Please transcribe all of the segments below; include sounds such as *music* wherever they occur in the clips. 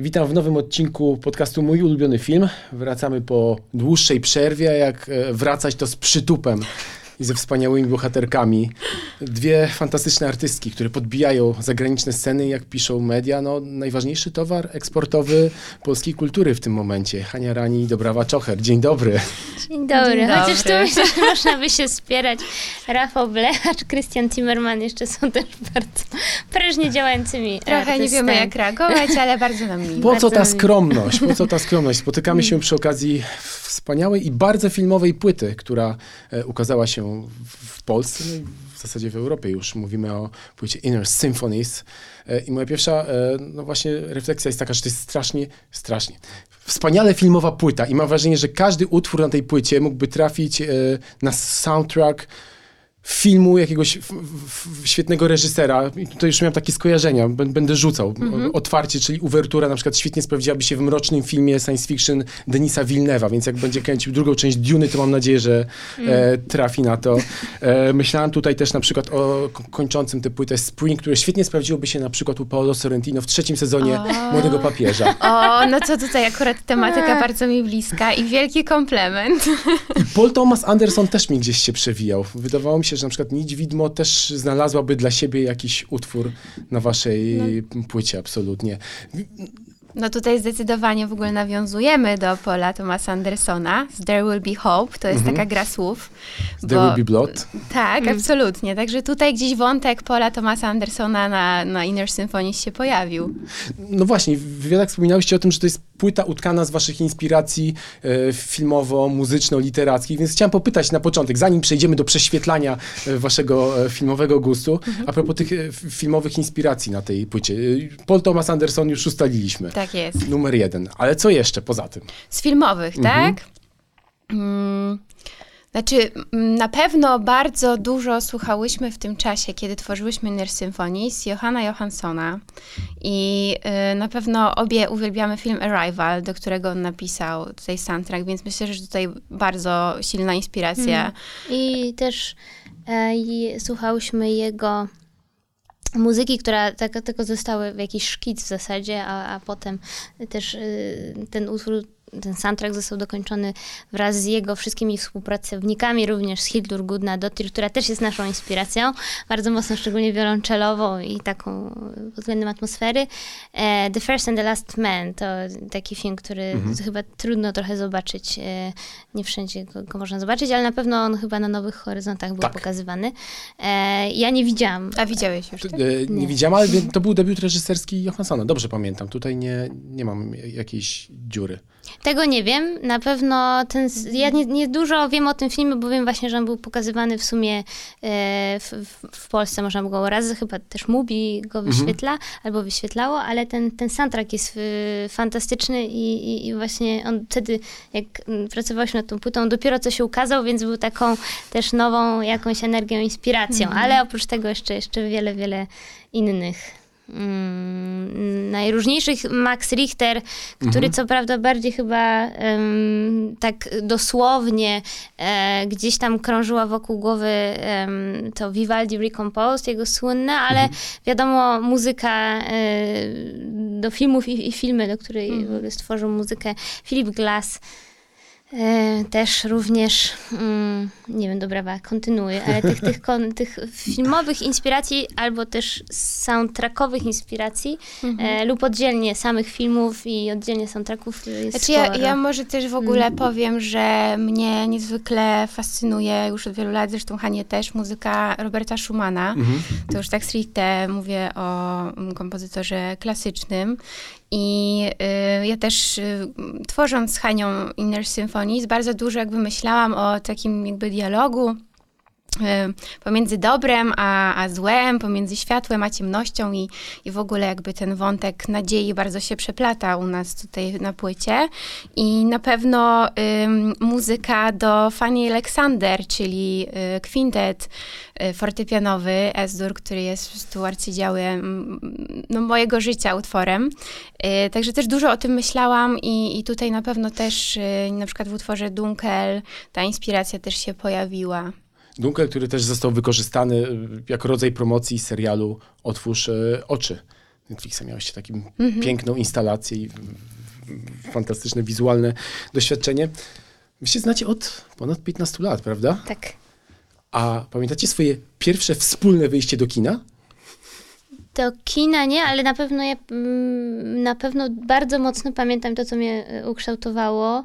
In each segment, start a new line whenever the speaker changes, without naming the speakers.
Witam w nowym odcinku podcastu Mój ulubiony film. Wracamy po dłuższej przerwie, jak e, wracać to z przytupem i ze wspaniałymi bohaterkami. Dwie fantastyczne artystki, które podbijają zagraniczne sceny, jak piszą media. No, najważniejszy towar eksportowy polskiej kultury w tym momencie. Hania Rani i Dobrawa Czocher. Dzień dobry.
Dzień dobry.
Dzień
Chociaż tu
dobry.
myślę, że można by się spierać. Rafał Blechacz, Christian Zimmerman jeszcze są też bardzo prężnie działającymi
Trochę nie wiemy,
artystami.
jak reagować, ale bardzo nam miło.
Po co ta skromność? Po co ta skromność? Spotykamy się przy okazji wspaniałej i bardzo filmowej płyty, która e, ukazała się w- Polsce, no i w zasadzie w Europie już. Mówimy o płycie Inner Symphonies. E, I moja pierwsza, e, no właśnie, refleksja jest taka, że to jest strasznie, strasznie wspaniale filmowa płyta i mam wrażenie, że każdy utwór na tej płycie mógłby trafić e, na soundtrack filmu jakiegoś f, f, świetnego reżysera. I tutaj już miałem takie skojarzenia, Bę- będę rzucał. O- Otwarcie, czyli uwertura na przykład świetnie sprawdziłaby się w mrocznym filmie science fiction Denisa Villeneuve'a, więc jak będzie kręcił drugą część Duny, to mam nadzieję, że e, trafi na to. E, myślałem tutaj też na przykład o ko- kończącym tę płytę Spring, które świetnie sprawdziłoby się na przykład u Paolo Sorrentino w trzecim sezonie
O.
Młodego Papieża.
O, no to tutaj akurat tematyka bardzo mi bliska i wielki komplement.
I Paul Thomas Anderson też mi gdzieś się przewijał. Wydawało mi się, że na przykład Nić Widmo też znalazłaby dla siebie jakiś utwór na waszej płycie, absolutnie.
No tutaj zdecydowanie w ogóle nawiązujemy do Paula Thomasa Andersona z There Will Be Hope, to jest taka gra słów.
There Will Be Blood.
Tak, absolutnie. Także tutaj gdzieś wątek Paula Thomasa Andersona na, na Inner Symphony się pojawił.
No właśnie, w wywiadach wspominaliście o tym, że to jest płyta utkana z waszych inspiracji e, filmowo-muzyczno-literackich, więc chciałem popytać na początek, zanim przejdziemy do prześwietlania e, waszego e, filmowego gustu, a propos tych e, filmowych inspiracji na tej płycie. E, Paul Thomas Anderson już ustaliliśmy.
Tak jest.
Numer jeden. Ale co jeszcze poza tym?
Z filmowych,
Mhm.
tak? Mm, znaczy, mm, na pewno bardzo dużo słuchałyśmy w tym czasie, kiedy tworzyłyśmy Inner Symphony z Johanna Johanssona i y, na pewno obie uwielbiamy film Arrival, do którego on napisał tutaj soundtrack, więc myślę, że tutaj bardzo silna inspiracja.
I też e, i słuchałyśmy jego muzyki, która tak, tylko zostały w jakiś szkic w zasadzie, a, a potem też y, ten utwór, ten soundtrack został dokończony wraz z jego wszystkimi współpracownikami, również z Hildur Gudnadottir, która też jest naszą inspiracją, bardzo mocno, szczególnie wiolonczelową i taką pod względem atmosfery. E, The First and the Last Man to taki film, który chyba trudno trochę zobaczyć, e, nie wszędzie go, go można zobaczyć, ale na pewno on chyba na Nowych Horyzontach był
Tak.
pokazywany. E, ja nie widziałam.
A widziałeś już, tak?
e, nie,
Nie.
widziałam, ale to był debiut reżyserski Johanssona. Dobrze pamiętam. Tutaj nie, nie mam jakiejś dziury.
Tego nie wiem. Na pewno ten. Ja nie, nie dużo wiem o tym filmie, bo wiem właśnie, że on był pokazywany w sumie e, w, w, Polsce. Można było go raz, chyba też Mubi go wyświetla albo wyświetlało, ale ten, ten soundtrack jest e, fantastyczny i, i, i właśnie on wtedy, jak mm, pracowałyśmy nad tą płytą, dopiero co się ukazał, więc był taką też nową jakąś energią, inspiracją. Ale oprócz tego jeszcze, jeszcze wiele, wiele innych. Mm, najróżniejszych Max Richter, który co prawda bardziej chyba em, tak dosłownie e, gdzieś tam krążyła wokół głowy em, to Vivaldi Recomposed, jego słynne, ale wiadomo muzyka e, do filmów i, i filmy, do której ogóle stworzył muzykę Philip Glass. E, też również, mm, nie wiem, dobra, kontynuuję, ale tych, tych, kon, *laughs* tych filmowych inspiracji albo też soundtrackowych inspiracji e, lub oddzielnie samych filmów i oddzielnie soundtracków jest
Znaczy ja, ja może też w ogóle powiem, że mnie niezwykle fascynuje już od wielu lat, zresztą Hanie też, muzyka Roberta Schumana. To już tak stricte mówię o mm, kompozytorze klasycznym. I y, ja też y, tworząc z Hanią Inner Symphonies bardzo dużo jakby myślałam o takim jakby dialogu pomiędzy dobrem a, a złem, pomiędzy światłem a ciemnością i, i w ogóle jakby ten wątek nadziei bardzo się przeplata u nas tutaj na płycie. I na pewno muzyka do Fanny Alexander, czyli y, kwintet y, fortepianowy S-dur, który jest prostu arcydziełem no, mojego życia utworem. Y, Także też dużo o tym myślałam i, i tutaj na pewno też y, na przykład w utworze Dunkel ta inspiracja też się pojawiła.
Dunkel, który też został wykorzystany y, jako rodzaj promocji serialu Otwórz y, oczy. Netflixa miałyście taką mhm. piękną instalację i fantastyczne wizualne doświadczenie. Wy się znacie od ponad 15 lat, prawda?
Tak.
A pamiętacie swoje pierwsze wspólne wyjście do kina?
Do kina nie, ale na pewno ja mm, na pewno bardzo mocno pamiętam to, co mnie e, ukształtowało.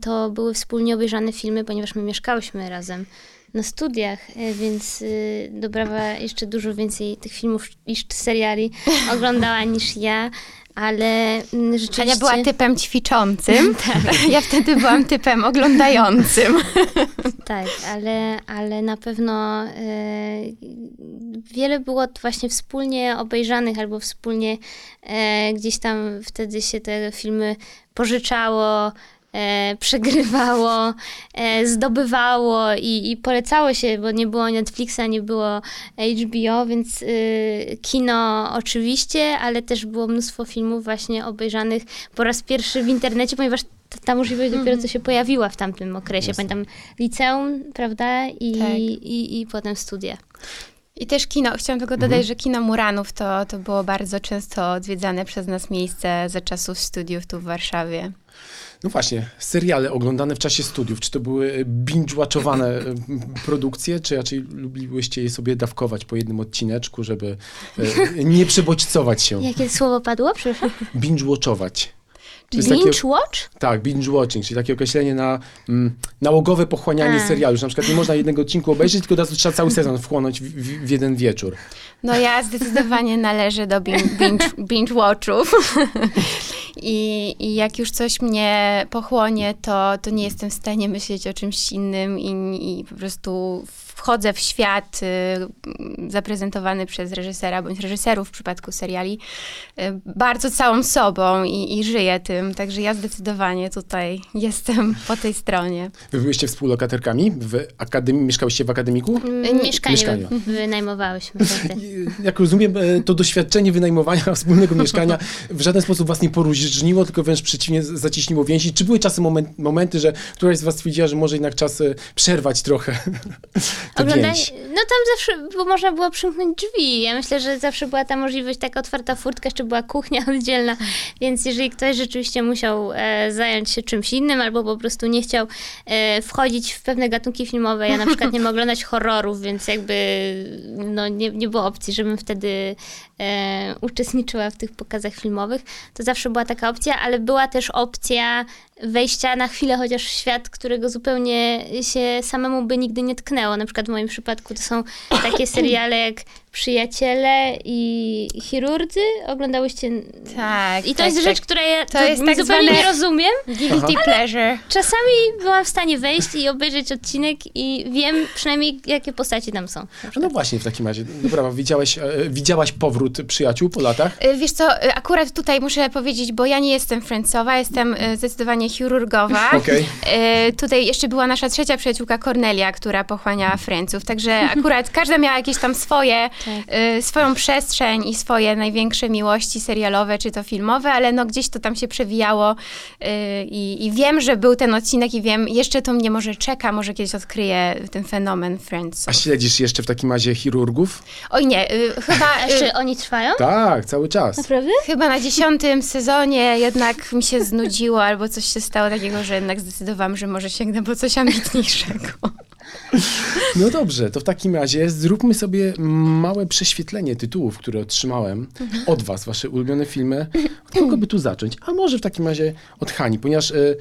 To były wspólnie obejrzane filmy, ponieważ my mieszkałyśmy razem na studiach, e, więc y, Dobrawa jeszcze dużo więcej tych filmów i seriali *laughs* oglądała niż ja ale mm, rzeczywiście...
Ania była typem ćwiczącym, *laughs* tak. *laughs* ja wtedy byłam typem oglądającym. *laughs*
tak, ale, ale na pewno e, wiele było właśnie wspólnie obejrzanych albo wspólnie e, gdzieś tam wtedy się te filmy pożyczało, e, przegrywało, e, zdobywało i, i, polecało się, bo nie było Netflixa, nie było HBO, więc y, kino oczywiście, ale też było mnóstwo filmów właśnie obejrzanych po raz pierwszy w internecie, ponieważ ta możliwość dopiero co się pojawiła w tamtym okresie. Pamiętam liceum, prawda? I, tak. i, i potem studia.
I też kino, chciałam tylko dodać, mhm. że kino Muranów to, to było bardzo często odwiedzane przez nas miejsce za czasów studiów tu w Warszawie.
No właśnie, seriale oglądane w czasie studiów, czy to były binge-watchowane e, produkcje, czy raczej lubiłyście je sobie dawkować po jednym odcineczku, żeby e, nie przebodźcować się?
Jakie słowo padło?
Binge-watchować.
Binge takie, watch?
Tak, binge watching, czyli takie określenie na mm, nałogowe pochłanianie A. serialu, że na przykład nie można jednego odcinku obejrzeć, tylko trzeba cały sezon wchłonąć w, w, w, jeden wieczór.
No ja zdecydowanie należę do binge, binge watchów. I, I jak już coś mnie pochłonie, to, to nie jestem w stanie myśleć o czymś innym i, i po prostu wchodzę w świat y, zaprezentowany przez reżysera bądź reżyserów w przypadku seriali y, bardzo całą sobą i, i żyję tym, także ja zdecydowanie tutaj jestem *laughs* po tej stronie.
Wy byliście współlokatorkami w akademii, mieszkałyście w akademiku?
Mm, mieszkanie, Mieszkanie. *laughs* wynajmowałyśmy. *laughs*
Jak rozumiem, e, to doświadczenie wynajmowania wspólnego mieszkania w żaden sposób was nie poróżniło, tylko wręcz przeciwnie zaciśniło więzi. Czy były czasy, moment, momenty, że któraś z was stwierdziła, że może jednak czas e, przerwać trochę Oglądanie,
no tam zawsze, bo można było przymknąć drzwi. Ja myślę, że zawsze była ta możliwość, taka otwarta furtka, jeszcze była kuchnia *laughs* oddzielna, więc jeżeli ktoś rzeczywiście musiał e, zająć się czymś innym, albo po prostu nie chciał e, wchodzić w pewne gatunki filmowe, ja na przykład nie mogę oglądać horrorów, więc jakby no, nie, nie było opcji, żebym wtedy e, uczestniczyła w tych pokazach filmowych, to zawsze była taka opcja, ale była też opcja wejścia na chwilę chociaż w świat, którego zupełnie się samemu by nigdy nie tknęło. Na przykład w moim przypadku to są takie seriale jak Przyjaciele i chirurdzy oglądałyście.
Tak.
I to
tak,
jest
tak.
rzecz, której ja to jest tak zupełnie nie rozumiem.
Guilty pleasure.
Czasami byłam w stanie wejść i obejrzeć odcinek i wiem przynajmniej, jakie postacie tam są.
No właśnie, w takim razie. Dobra, widziałaś, e, widziałaś powrót przyjaciół po latach?
E, wiesz co, e, akurat tutaj muszę powiedzieć, bo ja nie jestem Friendsowa, jestem zdecydowanie chirurgowa. *laughs*
Okay.
Tutaj jeszcze była nasza trzecia przyjaciółka Cornelia, która pochłania Friendsów, także akurat każda miała jakieś tam swoje tak. y, swoją przestrzeń i swoje największe miłości serialowe czy to filmowe, ale no gdzieś to tam się przewijało y, i, wiem, że był ten odcinek i wiem, jeszcze to mnie może czeka, może kiedyś odkryję ten fenomen Friends.
A śledzisz jeszcze w takim razie chirurgów?
Oj nie, y, chyba...
Jeszcze oni trwają?
Tak, cały czas.
Naprawdę?
Chyba na dziesiątym sezonie jednak mi się znudziło albo coś się stało takiego, że jednak zdecydowałam, że może sięgnę po coś ambitniejszego.
No dobrze, to w takim razie zróbmy sobie małe prześwietlenie tytułów, które otrzymałem od was, wasze ulubione filmy. Od kogo by tu zacząć? A może w takim razie od Hani, ponieważ y,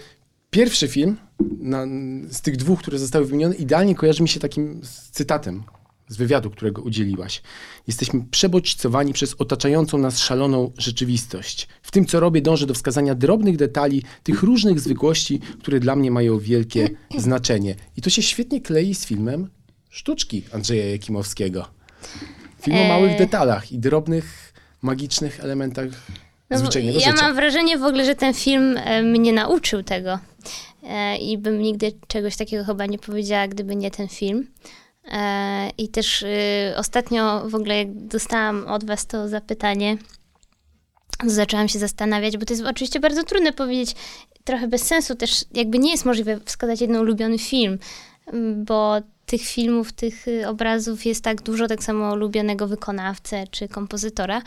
pierwszy film na, z tych dwóch, które zostały wymienione, idealnie kojarzy mi się takim cytatem, z wywiadu, którego udzieliłaś. Jesteśmy przebodźcowani przez otaczającą nas szaloną rzeczywistość. W tym, co robię, dążę do wskazania drobnych detali, tych różnych zwykłości, które dla mnie mają wielkie znaczenie. I to się świetnie klei z filmem Sztuczki Andrzeja Jakimowskiego. Film o małych eee. detalach i drobnych, magicznych elementach no, zwyczajnego
ja
życia.
Ja mam wrażenie w ogóle, że ten film e, mnie nauczył tego. E, I bym nigdy czegoś takiego chyba nie powiedziała, gdyby nie ten film. E, I też y, ostatnio w ogóle jak dostałam od was to zapytanie, zaczęłam się zastanawiać, bo to jest oczywiście bardzo trudne powiedzieć, trochę bez sensu też, jakby nie jest możliwe wskazać jeden ulubiony film, bo tych filmów, tych y, obrazów jest tak dużo, tak samo ulubionego wykonawcę czy kompozytora.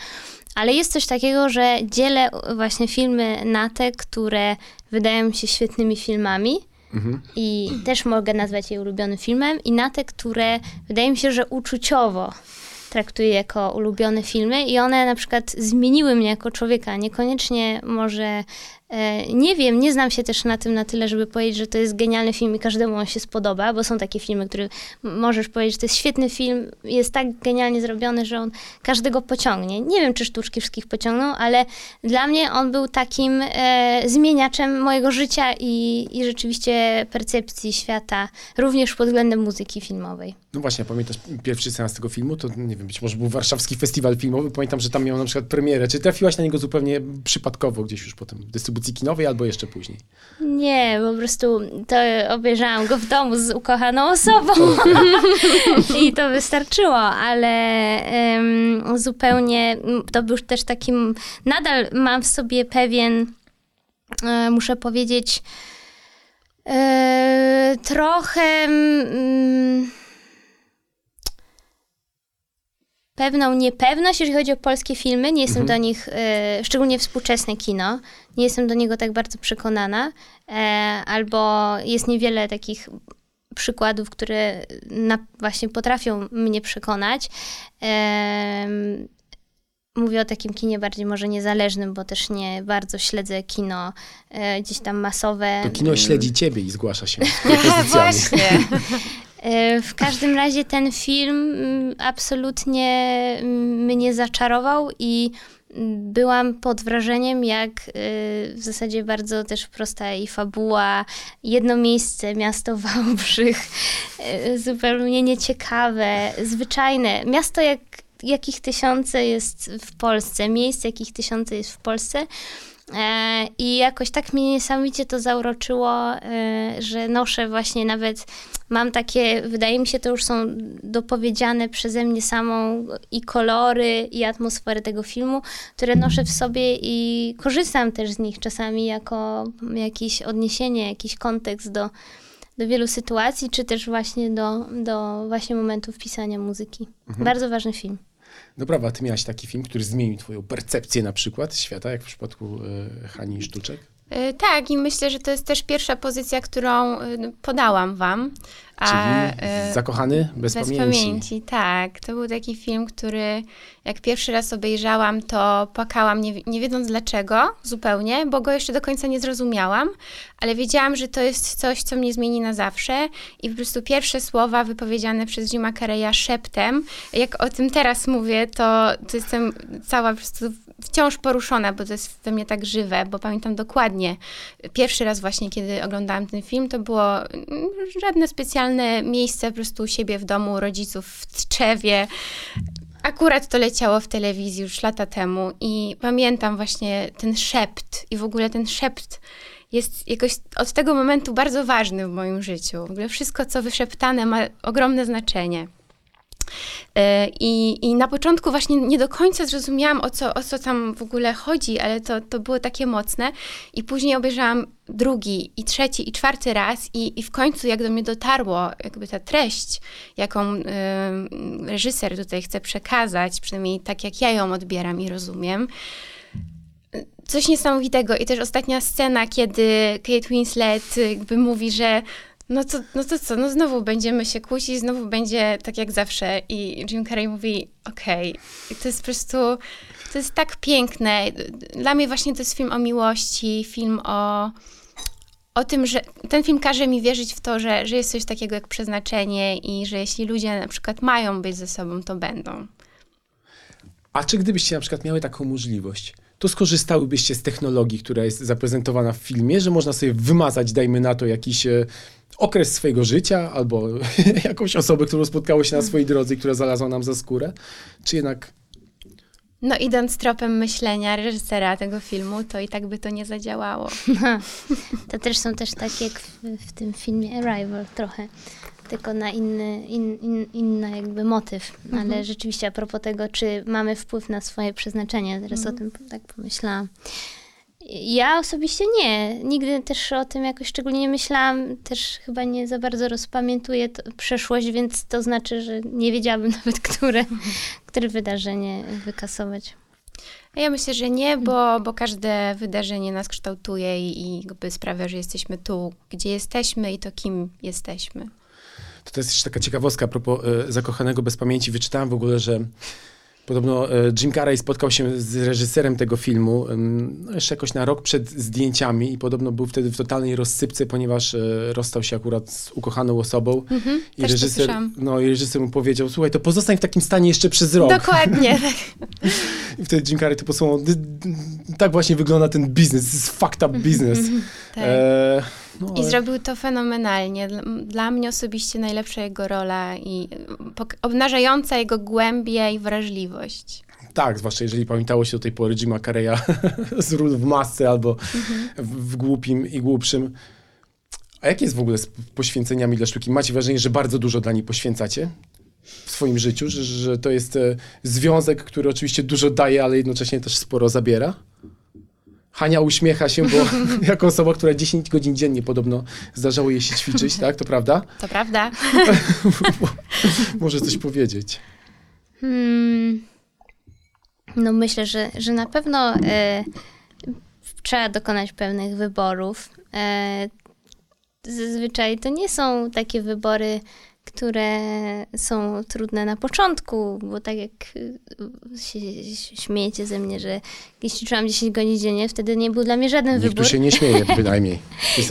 Ale jest coś takiego, że dzielę właśnie filmy na te, które wydają mi się świetnymi filmami. Mhm. I też mogę nazwać je ulubionym filmem, i na te, które wydaje mi się, że uczuciowo traktuję jako ulubione filmy i one na przykład zmieniły mnie jako człowieka. Niekoniecznie może nie wiem, nie znam się też na tym na tyle, żeby powiedzieć, że to jest genialny film i każdemu on się spodoba, bo są takie filmy, które możesz powiedzieć, że to jest świetny film, jest tak genialnie zrobiony, że on każdego pociągnie. Nie wiem, czy sztuczki wszystkich pociągną, ale dla mnie on był takim e, zmieniaczem mojego życia i, i rzeczywiście percepcji świata, również pod względem muzyki filmowej.
No właśnie, pamiętasz pierwszy seans tego filmu, to nie wiem, być może był warszawski festiwal filmowy, pamiętam, że tam miał na przykład premierę. Czy trafiłaś na niego zupełnie przypadkowo gdzieś już potem w dystrybucji dystrybucji kinowej albo jeszcze później?
Nie, po prostu to obejrzałam go w domu z ukochaną osobą *laughs* i to wystarczyło, ale um, zupełnie to był też takim, nadal mam w sobie pewien, e, muszę powiedzieć, e, trochę... Mm, pewną niepewność, jeżeli chodzi o polskie filmy. Nie jestem mhm. do nich, e, szczególnie współczesne kino, nie jestem do niego tak bardzo przekonana. E, albo jest niewiele takich przykładów, które na, właśnie potrafią mnie przekonać. E, mówię o takim kinie bardziej może niezależnym, bo też nie bardzo śledzę kino e, gdzieś tam masowe.
To kino śledzi ciebie i zgłasza się
z *laughs* Właśnie. *laughs*
E, w każdym razie ten film mm, absolutnie mm, mnie zaczarował i mm, byłam pod wrażeniem, jak e, w zasadzie bardzo też prosta i fabuła, jedno miejsce, miasto Wałbrzych, e, zupełnie nieciekawe, zwyczajne. Miasto jak, jakich tysiące jest w Polsce, miejsc jakich tysiące jest w Polsce. I jakoś tak mnie niesamowicie to zauroczyło, że noszę właśnie nawet mam takie, wydaje mi się, to już są dopowiedziane przeze mnie samą i kolory, i atmosfery tego filmu, które noszę w sobie i korzystam też z nich czasami jako jakieś odniesienie, jakiś kontekst do, do wielu sytuacji, czy też właśnie do, do właśnie momentów pisania muzyki. Mhm. Bardzo ważny film.
No prawa, ty miałaś taki film, który zmienił twoją percepcję na przykład świata, jak w przypadku y, Hani Sztuczek?
E, tak, i myślę, że to jest też pierwsza pozycja, którą y, podałam wam.
Czyli e, Zakochany bez, bez pamięci. pamięci.
Tak, to był taki film, który jak pierwszy raz obejrzałam, to płakałam, nie, nie wiedząc dlaczego zupełnie, bo go jeszcze do końca nie zrozumiałam, ale wiedziałam, że to jest coś, co mnie zmieni na zawsze i po prostu pierwsze słowa wypowiedziane przez Jima Carreya szeptem, jak o tym teraz mówię, to, to jestem cała po prostu wciąż poruszona, bo to jest we mnie tak żywe, bo pamiętam dokładnie pierwszy raz właśnie, kiedy oglądałam ten film, to było mm, żadne specjalne miejsce po prostu u siebie w domu, rodziców w Tczewie. Akurat to leciało w telewizji już lata temu i pamiętam właśnie ten szept i w ogóle ten szept jest jakoś od tego momentu bardzo ważny w moim życiu. W ogóle wszystko, co wyszeptane ma ogromne znaczenie. E, I, I na początku właśnie nie do końca zrozumiałam, o co, o co tam w ogóle chodzi, ale to, to było takie mocne. I później obejrzałam drugi, i trzeci, i czwarty raz, i, i w końcu, jak do mnie dotarło, jakby ta treść, jaką y, reżyser tutaj chce przekazać, przynajmniej tak jak ja ją odbieram i rozumiem, coś niesamowitego. I też ostatnia scena, kiedy Kate Winslet jakby mówi, że no to, no to co, no znowu będziemy się kłócić, znowu będzie tak jak zawsze. I Jim Carrey mówi, okej. Okay. to jest po prostu, to jest tak piękne. Dla mnie właśnie to jest film o miłości, film o, o tym, że ten film każe mi wierzyć w to, że, że jest coś takiego jak przeznaczenie i że jeśli ludzie na przykład mają być ze sobą, to będą.
A czy gdybyście na przykład miały taką możliwość, to skorzystałybyście z technologii, która jest zaprezentowana w filmie, że można sobie wymazać, dajmy na to, jakiś e, okres swojego życia albo *laughs* jakąś osobę, którą spotkało się na swojej drodze i która znalazła nam za skórę? Czy jednak
no idąc tropem myślenia reżysera tego filmu, to i tak by to nie zadziałało. *laughs*
to też są też takie jak w, w tym filmie Arrival trochę, tylko na inny, in, in, inny jakby motyw. Mhm. Ale rzeczywiście a propos tego, czy mamy wpływ na swoje przeznaczenie, teraz mhm. o tym tak pomyślałam. Ja osobiście nie. Nigdy też o tym jakoś szczególnie nie myślałam. Też chyba nie za bardzo rozpamiętuję to, przeszłość, więc to znaczy, że nie wiedziałabym *laughs* nawet, które, które wydarzenie wykasować.
Ja myślę, że nie, bo, bo każde wydarzenie nas kształtuje i, i jakby sprawia, że jesteśmy tu, gdzie jesteśmy i to kim jesteśmy.
To, to jest jeszcze taka ciekawostka a propos e, Zakochanego bez pamięci. Wyczytałem w ogóle, że Podobno e, Jim Carrey spotkał się z reżyserem tego filmu no jeszcze jakoś na rok przed zdjęciami i podobno był wtedy w totalnej rozsypce, ponieważ e, rozstał się akurat z ukochaną osobą.
Mhm,
I, reżyser, no, I reżyser mu powiedział, słuchaj, to pozostań w takim stanie jeszcze przez rok.
Dokładnie. *laughs* *laughs*
I wtedy Jim Carrey to posłuchał, tak właśnie wygląda ten biznes, this is fucked up business.
tak. e no, I zrobił to fenomenalnie. Dla mnie osobiście najlepsza jego rola i obnażająca jego głębię i wrażliwość.
Tak, zwłaszcza jeżeli pamiętało się do tej pory Jima Carreya *laughs* z ról w masce albo mhm. w, w głupim i głupszym. A jak jest w ogóle z poświęceniami dla sztuki? Macie wrażenie, że bardzo dużo dla niej poświęcacie w swoim życiu, że, że to jest e, związek, który oczywiście dużo daje, ale jednocześnie też sporo zabiera? Hania uśmiecha się, bo *laughs* jako osoba, która 10 godzin dziennie podobno zdarzało jej się ćwiczyć, tak? To prawda?
To prawda. *laughs*
Może coś powiedzieć.
Hmm. No myślę, że, że na pewno e, trzeba dokonać pewnych wyborów. E, zazwyczaj to nie są takie wybory które są trudne na początku, bo tak jak y, się śmiejecie ze mnie, że jeśli ćwiczyłam 10 godzin dziennie, wtedy nie był dla mnie żaden
Nikt
wybór.
tu się nie śmieje *laughs* bynajmniej.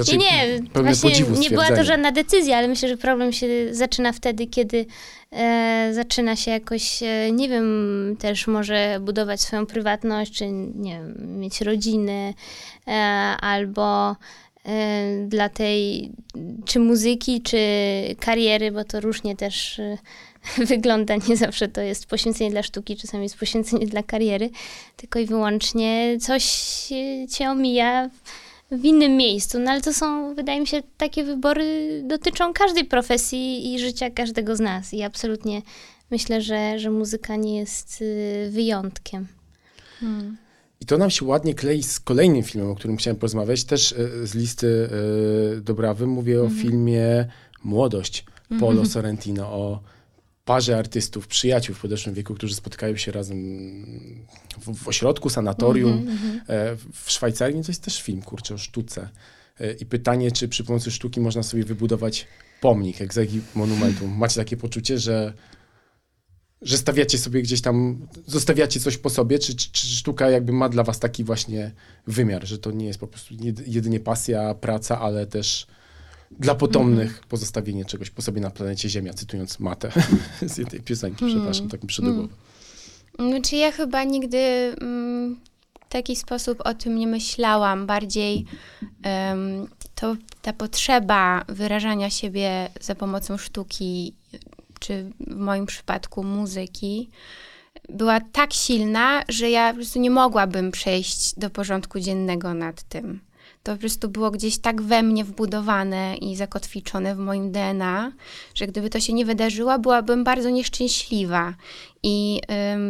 nie, nie, właśnie nie była to żadna decyzja, ale myślę, że problem się zaczyna wtedy, kiedy e, zaczyna się jakoś, e, nie wiem, też może budować swoją prywatność, czy nie wiem, mieć rodzinę, e, albo dla tej czy muzyki, czy kariery, bo to różnie też y, *laughs* wygląda. Nie zawsze to jest poświęcenie dla sztuki, czasami jest poświęcenie dla kariery, tylko i wyłącznie coś cię omija w innym miejscu. No ale to są, wydaje mi się, takie wybory dotyczą każdej profesji i życia każdego z nas. I absolutnie myślę, że, że muzyka nie jest y, wyjątkiem.
Hmm. I to nam się ładnie klei z kolejnym filmem, o którym chciałem porozmawiać, też e, z listy e, Dobrawy. Mówię mm -hmm. o mhm. filmie Młodość Polo mm -hmm. Sorrentino, o parze artystów, przyjaciół w podeszłym wieku, którzy spotykają się razem w, w ośrodku, sanatorium mm -hmm. w Szwajcarii. To jest też film, kurczę, o sztuce. I pytanie, czy przy pomocy sztuki można sobie wybudować pomnik, egzegi monumentum. Macie takie poczucie, że że stawiacie sobie gdzieś tam, zostawiacie coś po sobie, czy, czy, czy, sztuka jakby ma dla was taki właśnie wymiar, że to nie jest po prostu jedynie pasja, praca, ale też dla potomnych mm. pozostawienie czegoś po sobie na planecie Ziemia, cytując Matę *laughs* z tej piosenki, mm. przepraszam, tak mi przyszło mm.
Znaczy ja chyba nigdy mm, w taki sposób o tym nie myślałam. Bardziej um, to ta potrzeba wyrażania siebie za pomocą sztuki czy w moim przypadku muzyki, była tak silna, że ja po prostu nie mogłabym przejść do porządku dziennego nad tym. To po prostu było gdzieś tak we mnie wbudowane i zakotwiczone w moim DNA, że gdyby to się nie wydarzyło, byłabym bardzo nieszczęśliwa. I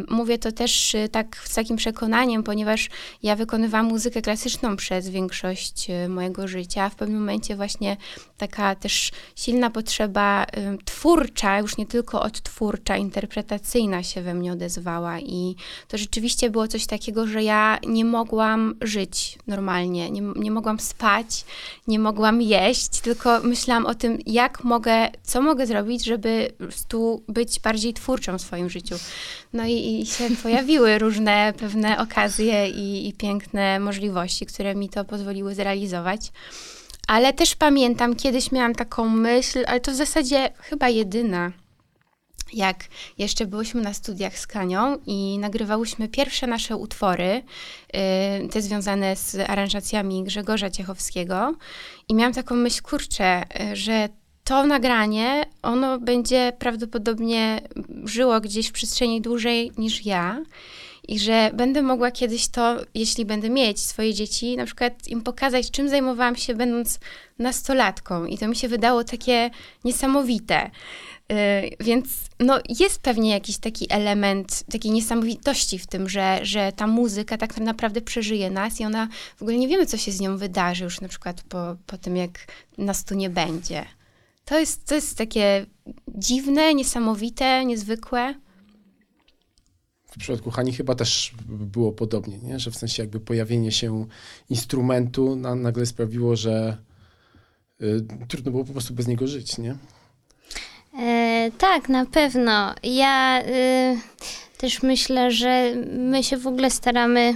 mówię to też y, tak z takim przekonaniem, ponieważ ja wykonywałam muzykę klasyczną przez większość y, mojego życia. W pewnym momencie właśnie taka też silna potrzeba twórcza, już nie tylko odtwórcza, interpretacyjna się we mnie odezwała. I to rzeczywiście było coś takiego, że ja nie mogłam żyć normalnie, nie, nie mogłam spać, nie mogłam jeść, tylko myślałam o tym, jak mogę, co mogę zrobić, żeby tu być bardziej twórczą w swoim życiu. No i, i się pojawiły różne pewne okazje i, i piękne możliwości, które mi to pozwoliły zrealizować. Ale też pamiętam, kiedyś miałam taką myśl, ale to w zasadzie chyba jedyna, jak jeszcze byłyśmy na studiach z Kanią i nagrywałyśmy pierwsze nasze utwory, y, te związane z aranżacjami Grzegorza Ciechowskiego. I miałam taką myśl, kurczę, y, że to nagranie, ono będzie prawdopodobnie żyło gdzieś w przestrzeni dłużej niż ja. I że będę mogła kiedyś to, jeśli będę mieć swoje dzieci, na przykład im pokazać, czym zajmowałam się będąc nastolatką. I to mi się wydało takie niesamowite. Yy, więc no, jest pewnie jakiś taki element takiej niesamowitości w tym, że, że ta muzyka tak naprawdę przeżyje nas i ona, w ogóle nie wiemy, co się z nią wydarzy już na przykład po, po tym, jak nas tu nie będzie. To jest, to jest takie dziwne, niesamowite, niezwykłe.
W przypadku Hani chyba też było podobnie, nie? że w sensie jakby pojawienie się instrumentu na, nagle sprawiło, że y, trudno było po prostu bez niego żyć, nie?
E, tak, na pewno. Ja y, też myślę, że my się w ogóle staramy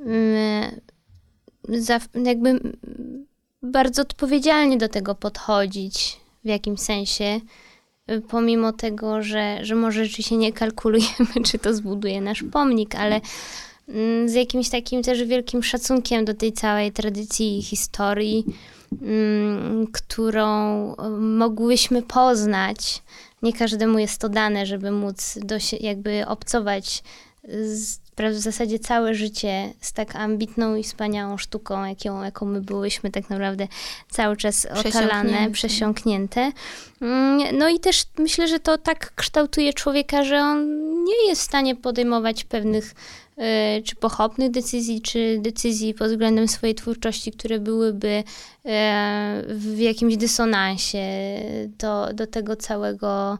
y, za, jakby bardzo odpowiedzialnie do tego podchodzić w jakimś sensie, y, pomimo tego, że, że może rzeczywiście nie kalkulujemy, *laughs* czy to zbuduje nasz pomnik, ale mm, z jakimś takim też wielkim szacunkiem do tej całej tradycji i historii, mm, którą y, mogłyśmy poznać. Nie każdemu jest to dane, żeby móc jakby obcować z w zasadzie całe życie z tak ambitną i wspaniałą sztuką, jaką, jaką my byłyśmy tak naprawdę cały czas otalane, przesiąknięte. Mm, no i też myślę, że to tak kształtuje człowieka, że on nie jest w stanie podejmować pewnych y, czy pochopnych decyzji, czy decyzji pod względem swojej twórczości, które byłyby y, w jakimś dysonansie do, do tego całego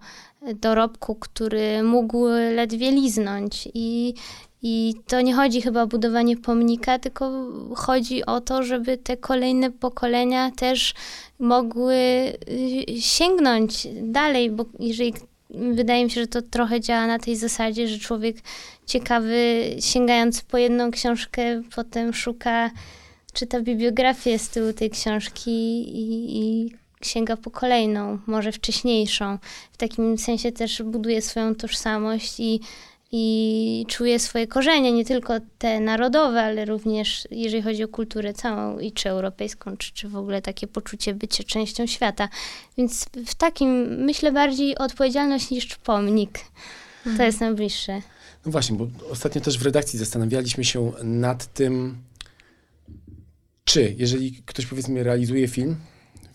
dorobku, który mógł ledwie liznąć. I, i to nie chodzi chyba o budowanie pomnika, tylko chodzi o to, żeby te kolejne pokolenia też mogły y, sięgnąć dalej, bo jeżeli wydaje mi się, że to trochę działa na tej zasadzie, że człowiek ciekawy, sięgając po jedną książkę, potem szuka, czyta bibliografię z tyłu tej książki i, i sięga po kolejną, może wcześniejszą. W takim sensie też buduje swoją tożsamość i i czuje swoje korzenie, nie tylko te narodowe, ale również jeżeli chodzi o kulturę całą, i czy europejską, czy, czy w ogóle takie poczucie bycia częścią świata. Więc w takim myślę bardziej odpowiedzialność niż pomnik. To mhm. jest najbliższe.
No właśnie, bo ostatnio też w redakcji zastanawialiśmy się nad tym, czy jeżeli ktoś powiedzmy realizuje film,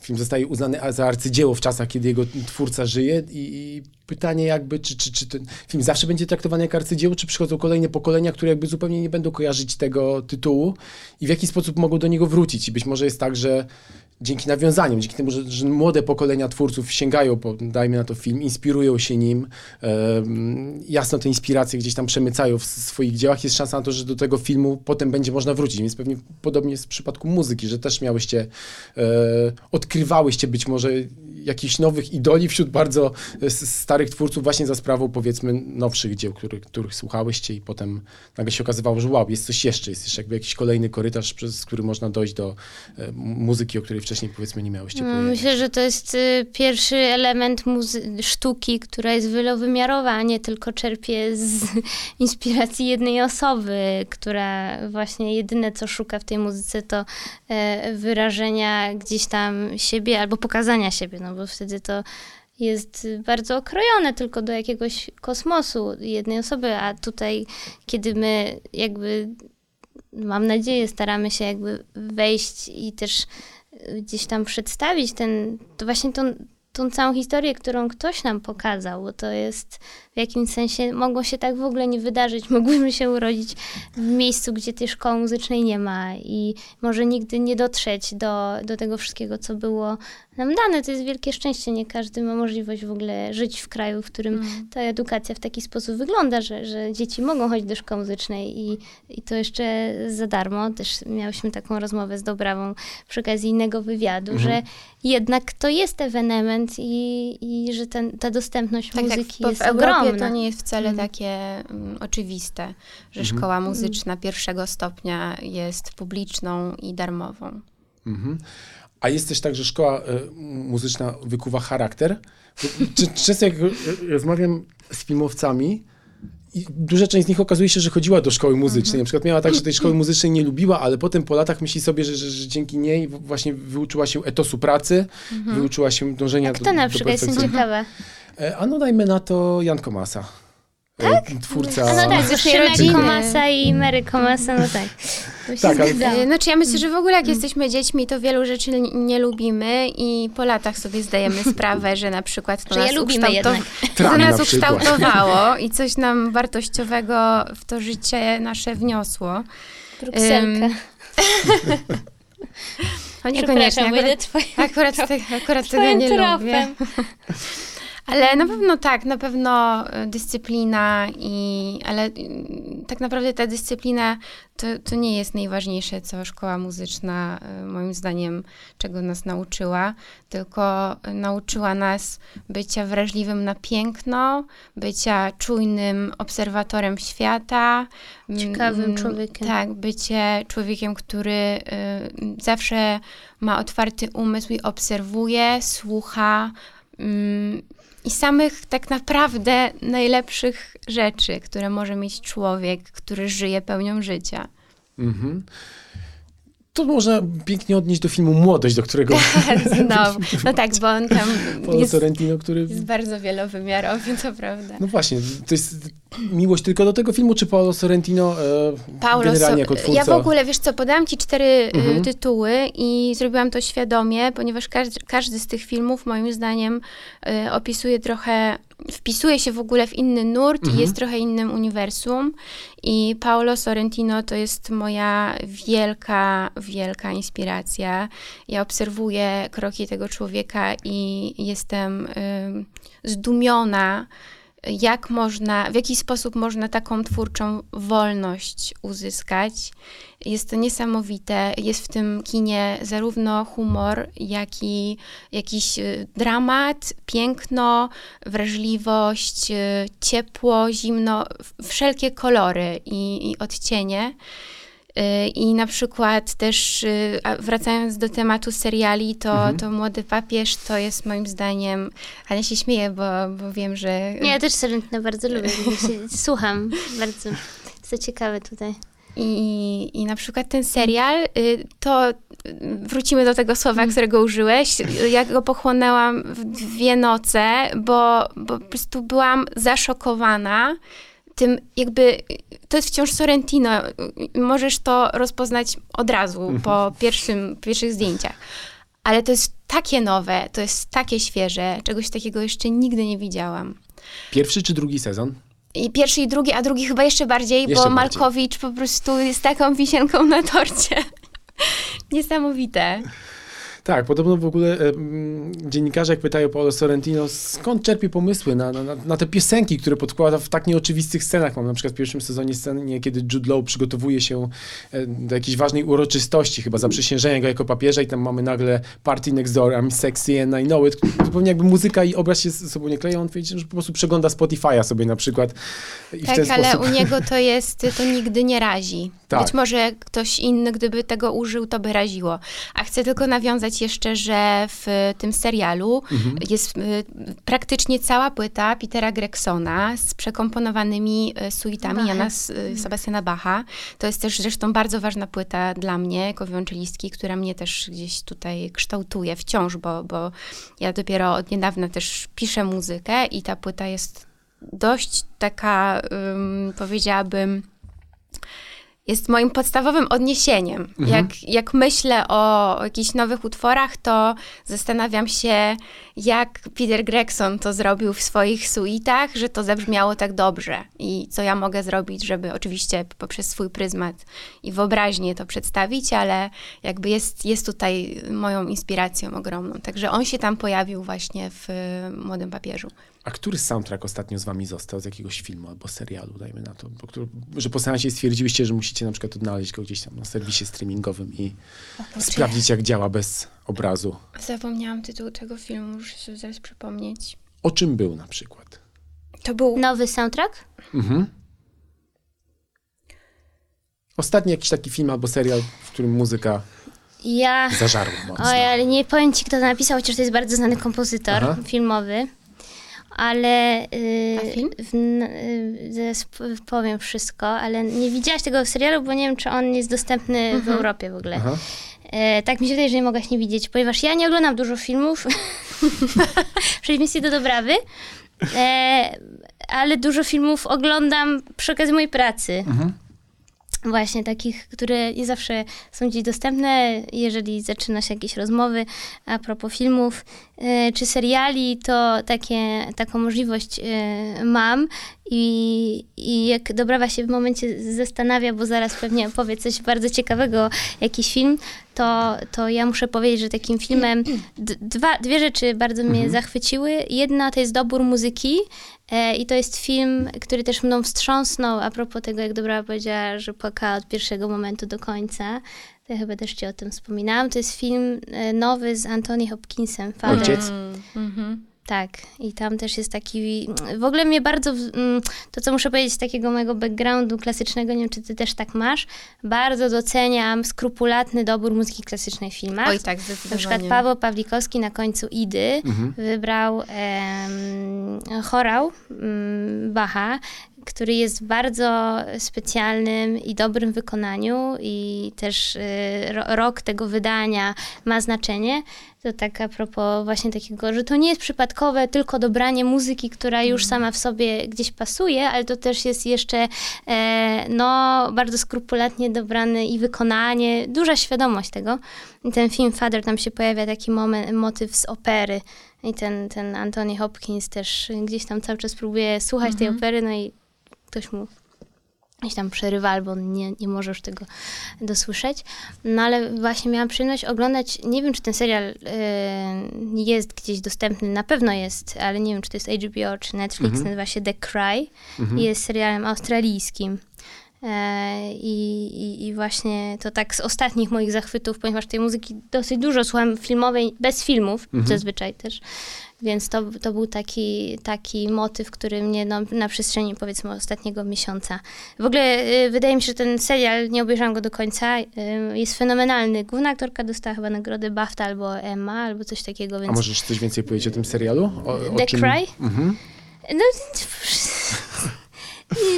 film zostaje uznany za arcydzieło w czasach, kiedy jego twórca żyje i, i pytanie jakby, czy, czy, czy ten film zawsze będzie traktowany jak arcydzieło, czy przychodzą kolejne pokolenia, które jakby zupełnie nie będą kojarzyć tego tytułu i w jaki sposób mogą do niego wrócić. I być może jest tak, że dzięki nawiązaniom, dzięki temu, że, że, młode pokolenia twórców sięgają po, dajmy na to film, inspirują się nim, jasno te inspiracje gdzieś tam przemycają w swoich dziełach, jest szansa na to, że do tego filmu potem będzie można wrócić. Więc pewnie podobnie jest w przypadku muzyki, że też miałyście, e, odkrywałyście być może jakichś nowych idoli wśród bardzo e, starych twórców właśnie za sprawą powiedzmy nowszych dzieł, których, których słuchałyście i potem nagle się okazywało, że wow, jest coś jeszcze, jest jeszcze jakby jakiś kolejny korytarz, przez który można dojść do e, muzyki, o której wcześniej powiedzmy nie miałyście no, pojęcia.
Myślę, że to jest y, pierwszy element sztuki, która jest wielowymiarowa, a nie tylko czerpie z *laughs* inspiracji jednej osoby, która właśnie jedyne co szuka w tej muzyce to e, wyrażenia gdzieś tam siebie albo pokazania siebie, no bo wtedy to jest bardzo okrojone tylko do jakiegoś kosmosu jednej osoby, a tutaj, kiedy my jakby, mam nadzieję, staramy się jakby wejść i też gdzieś tam przedstawić ten, to właśnie tą, tą całą historię, którą ktoś nam pokazał, bo to jest w jakimś sensie mogło się tak w ogóle nie wydarzyć. *laughs* Mogłyśmy się urodzić w miejscu, gdzie tej szkoły muzycznej nie ma i może nigdy nie dotrzeć do, do tego wszystkiego, co było nam dane. To jest wielkie szczęście. Nie każdy ma możliwość w ogóle żyć w kraju, w którym mm. ta edukacja w taki sposób wygląda, że, że dzieci mogą chodzić do szkoły muzycznej i, i to jeszcze za darmo. Też miałyśmy taką rozmowę z Dobrawą przy okazji innego wywiadu, mm -hmm. że jednak to jest ewenement i, i że ten, ta dostępność tak muzyki jest ogromna
to nie jest wcale mm. takie um, oczywiste, że mm szkoła muzyczna pierwszego stopnia jest publiczną i darmową. Mm -hmm.
A jest też tak, że szkoła y, muzyczna wykuwa charakter? Często jak rozmawiam z filmowcami, i duża część z nich okazuje się, że chodziła do szkoły muzycznej. Mhm. Na przykład miała tak, że tej szkoły muzycznej nie lubiła, ale potem po latach myśli sobie, że, że, że dzięki niej właśnie wyuczyła się etosu pracy, mhm. wyuczyła się dążenia
Jak do, to na przykład, jestem ciekawa.
E, a no dajmy na to Jan Komasa. Tak? Twórca...
A no tak. Komasa i Mary Komasa, no tak.
Tak, ale-.
E, Znaczy ja myślę, że w ogóle jak jesteśmy dziećmi, to wielu rzeczy nie lubimy i po latach sobie zdajemy *laughs* sprawę, że na przykład to
Że je
nas,
lubimy
ukształtow-
jednak. *laughs*
to nas
na
ukształtowało *laughs* i coś nam wartościowego w to życie nasze wniosło.
Brukselka.
Niekoniecznie.
Przepraszam,
Akurat, akurat, te, akurat tego nie lubię. Ale na pewno tak, na pewno y, dyscyplina i, ale y, tak naprawdę ta dyscyplina to, to nie jest najważniejsze, co szkoła muzyczna y, moim zdaniem, czego nas nauczyła, tylko y, nauczyła nas bycia wrażliwym na piękno, bycia czujnym obserwatorem świata. mm,
Ciekawym
mm,
człowiekiem.
Tak, bycie człowiekiem, który zawsze ma otwarty umysł i obserwuje, słucha, mm, i samych tak naprawdę najlepszych rzeczy, które może mieć człowiek, który żyje pełnią życia.
Mhm. To można pięknie odnieść do filmu Młodość, do którego *laughs*
Znowu. No tak, bo on tam
Paolo
jest,
Sorrentino, który...
jest bardzo wielowymiarowy, to prawda.
No właśnie, to jest miłość tylko do tego filmu, czy Paolo Sorrentino e,
Paulo
generalnie jako twórca?
Ja w ogóle, wiesz co, podałam ci cztery y,
Mhm.
tytuły i zrobiłam to świadomie, ponieważ każdy, każdy z tych filmów moim zdaniem y, opisuje trochę, wpisuje się w ogóle w inny nurt
Mhm.
i jest trochę innym uniwersum. I Paolo Sorrentino to jest moja wielka, wielka inspiracja. Ja obserwuję kroki tego człowieka i jestem ym, zdumiona, jak można, w jaki sposób można taką twórczą wolność uzyskać. Jest to niesamowite. Jest w tym kinie zarówno humor, jak i jakiś y, dramat, piękno, wrażliwość, y, ciepło, zimno, wszelkie kolory i, i odcienie. Y, I na przykład też y, wracając do tematu seriali, to,
Mhm.
to Młody Papież to jest moim zdaniem, ale ja się śmieję, bo, bo wiem, że
Nie, ja też Sorrentino bardzo lubię. się- *laughs* Słucham bardzo. Jest to ciekawe tutaj.
I, I na przykład ten serial, y, to wrócimy do tego słowa, którego użyłeś. Ja go pochłonęłam w dwie noce, bo, bo po prostu byłam zaszokowana tym jakby, to jest wciąż Sorrentino, możesz to rozpoznać od razu po pierwszym, pierwszych zdjęciach. Ale to jest takie nowe, to jest takie świeże, czegoś takiego jeszcze nigdy nie widziałam.
Pierwszy czy drugi sezon?
I pierwszy i drugi, a drugi chyba jeszcze bardziej,
Jeszcze
bo
bardziej.
Malkowicz po prostu jest taką wisienką na torcie. *laughs* Niesamowite.
Tak, podobno w ogóle e, dziennikarze, jak pytają Paolo Sorrentino, skąd czerpie pomysły na, na, na- te piosenki, które podkłada w tak nieoczywistych scenach. Mam na przykład w pierwszym sezonie scenie, kiedy Jude Law przygotowuje się e, do jakiejś ważnej uroczystości, chyba zaprzysiężenia go jako papieża i tam mamy nagle Party Next Door, I'm Sexy and I Know It. Zupełnie jakby muzyka i obraz się ze sobą nie kleją. On twierdzi, że po prostu przegląda Spotify'a sobie na przykład i w
Tak, ale
sposób...
u niego *laughs* to jest, to nigdy nie razi.
Tak.
Być może ktoś inny, gdyby tego użył, to by raziło. A chcę tylko nawiązać jeszcze, że w tym serialu
Mhm.
jest y, praktycznie cała płyta Petera Gregsona z przekomponowanymi y, suitami
Bachem.
Jana y, Sebastiana Bacha. To jest też zresztą bardzo ważna płyta dla mnie, jako wiolonczelistki, która mnie też gdzieś tutaj kształtuje wciąż, bo, bo ja dopiero od niedawna też piszę muzykę i ta płyta jest dość taka, ym, powiedziałabym, jest moim podstawowym odniesieniem. Jak, jak myślę o jakichś nowych utworach, to zastanawiam się, jak Peter Gregson to zrobił w swoich suitach, że to zabrzmiało tak dobrze i co ja mogę zrobić, żeby oczywiście poprzez swój pryzmat i wyobraźnię to przedstawić, ale jakby jest, jest tutaj moją inspiracją ogromną. Także on się tam pojawił właśnie w y, Młodym Papieżu.
A który soundtrack ostatnio z wami został z jakiegoś filmu albo serialu, dajmy na to, po który, że po seansie stwierdziliście, że musicie na przykład odnaleźć go gdzieś tam na serwisie streamingowym i sprawdzić, jak działa bez obrazu.
Zapomniałam tytuł tego filmu, muszę sobie zaraz przypomnieć.
O czym był na przykład?
To był
Nowy soundtrack?
Mhm. Ostatni jakiś taki film albo serial, w którym muzyka
Ja...
zażarła mocno.
Oj, ale nie powiem ci, kto to napisał, chociaż to jest bardzo znany kompozytor
Aha.
filmowy. Ale. Yy,
A film?
W, y, powiem wszystko, ale nie widziałaś tego serialu, bo nie wiem, czy on jest dostępny w Europie w ogóle.
Aha.
E, tak mi się wydaje, że nie mogłaś nie widzieć, ponieważ ja nie oglądam dużo filmów, *laughs* w przeciwieństwie do Dobrawy. E, ale dużo filmów oglądam przy okazji mojej pracy.
Mhm.
Właśnie takich, które nie zawsze są gdzieś dostępne, jeżeli zaczyna się jakieś rozmowy a propos filmów e, czy seriali, to takie, taką możliwość e, mam i, i jak Dobrawa się w momencie zastanawia, bo zaraz pewnie powie coś bardzo ciekawego, jakiś film, to, to ja muszę powiedzieć, że takim filmem dwa, dwie rzeczy bardzo mnie zachwyciły. Jedna to jest dobór muzyki i to jest film, który też mną wstrząsnął a propos tego, jak Dobra powiedziała, że płakała od pierwszego momentu do końca. To ja chyba też ci o tym wspominałam. To jest film e, nowy z Anthony Hopkinsem, Father.
Ojciec?
Mhm.
Tak, i tam też jest taki. W ogóle mnie bardzo. mm, To, co muszę powiedzieć z takiego mojego backgroundu klasycznego, nie wiem, czy ty też tak masz, bardzo doceniam skrupulatny dobór muzyki klasycznej w filmach.
Oj, tak,
Na
zdecydowanie.
przykład Paweł Pawlikowski na końcu Idy wybrał em, chorał um, Bacha, który jest w bardzo specjalnym i dobrym wykonaniu i też y, ro, rok tego wydania ma znaczenie. To tak a propos właśnie takiego, że to nie jest przypadkowe tylko dobranie muzyki, która już sama w sobie gdzieś pasuje, ale to też jest jeszcze e, no, bardzo skrupulatnie dobrane i wykonanie, duża świadomość tego. I ten film Father, tam się pojawia taki moment, motyw z opery i ten, ten Anthony Hopkins też gdzieś tam cały czas próbuje słuchać tej opery, no i ktoś mu gdzieś tam przerywa, albo on nie, nie może już tego dosłyszeć. No ale właśnie miałam przyjemność oglądać, nie wiem czy ten serial y, jest gdzieś dostępny, na pewno jest, ale nie wiem czy to jest HBO czy Netflix, nazywa się The Cry i jest serialem australijskim. E, I, i, I właśnie to tak z ostatnich moich zachwytów, ponieważ tej muzyki dosyć dużo słucham filmowej, bez filmów zazwyczaj też. Więc to, to był taki, taki motyw, który mnie no, na przestrzeni powiedzmy ostatniego miesiąca. W ogóle y, wydaje mi się, że ten serial, nie obejrzałam go do końca, y, jest fenomenalny. Główna aktorka dostała chyba nagrodę BAFTA albo Emma, albo coś takiego,
A
więc...
możesz coś więcej powiedzieć o tym serialu? O, o
The
czym...
Cry?
Mhm.
No,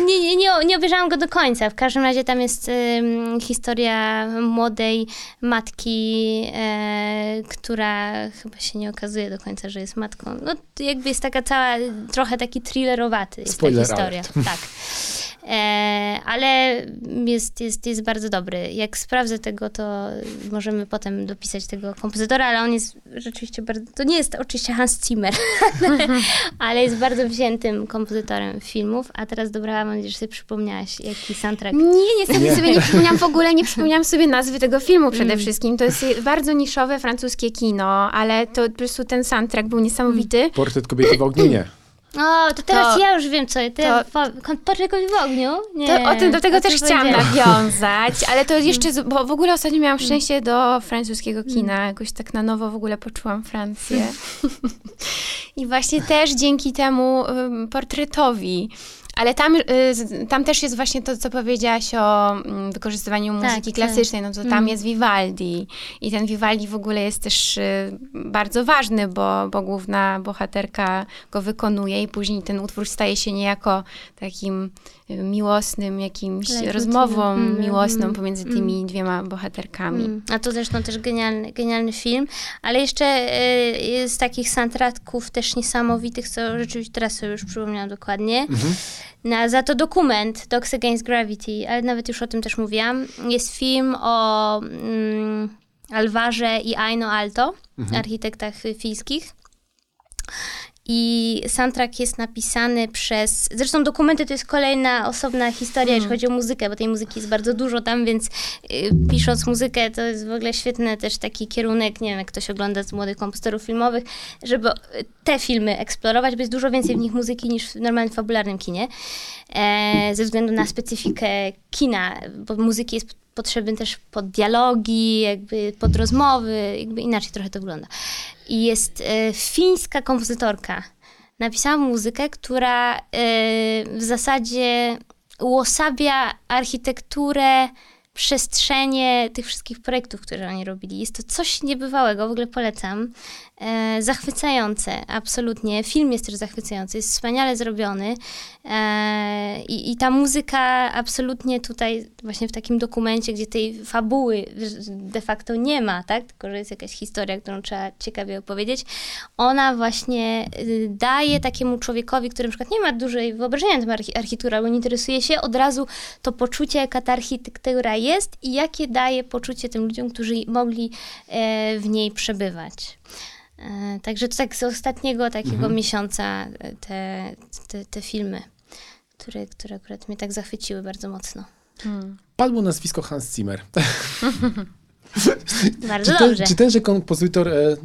nie, nie, nie, nie obejrzałam go do końca. W każdym razie tam jest ym, historia młodej matki, e, która chyba się nie okazuje do końca, że jest matką. No, jakby jest taka cała, trochę taki thrillerowaty jest
Spoiler
ta historia.
alert.
Tak. E, ale jest, jest, jest bardzo dobry. Jak sprawdzę tego, to możemy potem dopisać tego kompozytora, ale on jest rzeczywiście bardzo. To nie jest oczywiście Hans Zimmer, *laughs* ale jest bardzo wziętym kompozytorem filmów. A teraz dobra, mam nadzieję, że sobie przypomniałaś, jaki soundtrack.
Nie, niestety
Nie.
sobie nie przypomniałam w ogóle, nie przypomniałam sobie nazwy tego filmu przede
Mm.
wszystkim. To jest bardzo niszowe francuskie kino, ale to po prostu ten soundtrack był niesamowity.
Portret kobiety w ogniu? Nie.
O, to teraz
To-
ja już wiem, co. To, ja
to-
po, kon- Poczekaj w ogniu? Nie.
To, o tym, do tego też chciałam nawiązać, ale to jeszcze, z- bo w ogóle ostatnio miałam szczęście do francuskiego kina, jakoś tak na nowo w ogóle poczułam Francję. *laughs* I właśnie też dzięki temu ym, portretowi. Ale tam, y, tam też jest właśnie to, co powiedziałaś o mm, wykorzystywaniu
Tak,
muzyki
tak.
klasycznej, no to tam
Mm.
jest Vivaldi. I ten Vivaldi w ogóle jest też y, bardzo ważny, bo, bo główna bohaterka go wykonuje i później ten utwór staje się niejako takim miłosnym, jakimś rozmową
Mm,
miłosną
mm,
pomiędzy
mm.
tymi dwiema bohaterkami.
Mm. A to zresztą też genialny, genialny film. Ale jeszcze e, z takich soundtracków też niesamowitych, co rzeczywiście teraz sobie już przypomniałam dokładnie. Na, za to dokument Dogs Against Gravity, ale nawet już o tym też mówiłam. Jest film o mm, Alvarze i Aino Alto, architektach fińskich. I soundtrack jest napisany przez. Zresztą dokumenty to jest kolejna osobna historia, jeśli chodzi o muzykę, bo tej muzyki jest bardzo dużo tam, więc y, pisząc muzykę to jest w ogóle świetny też taki kierunek, nie wiem, jak ktoś ogląda z młodych kompozytorów filmowych, żeby y, te filmy eksplorować, bo jest dużo więcej w nich muzyki niż w normalnym fabularnym kinie. E, ze względu na specyfikę kina, bo muzyki jest potrzebny też pod dialogi, jakby pod rozmowy, jakby inaczej trochę to wygląda. I jest e, fińska kompozytorka. Napisała muzykę, która e, w zasadzie uosabia architekturę, przestrzenie tych wszystkich projektów, które oni robili. Jest to coś niebywałego, w ogóle polecam. E, zachwycające, absolutnie. Film jest też zachwycający, jest wspaniale zrobiony e, i, i ta muzyka absolutnie tutaj, właśnie w takim dokumencie, gdzie tej fabuły de facto nie ma, tak? Tylko, że jest jakaś historia, którą trzeba ciekawie opowiedzieć, ona właśnie y, daje takiemu człowiekowi, który na przykład nie ma dużej wyobrażenia na temat architektury, albo nie interesuje się, od razu to poczucie, jaka ta architektura jest i jakie daje poczucie tym ludziom, którzy mogli e, w niej przebywać. E, także to tak z ostatniego takiego mhm. miesiąca e, te, te, te, filmy, które, które akurat mnie tak zachwyciły bardzo mocno.
Hmm. Padło nazwisko Hans Zimmer. *laughs*
bardzo
czy
ten, dobrze.
Czy tenże kompozytor, e,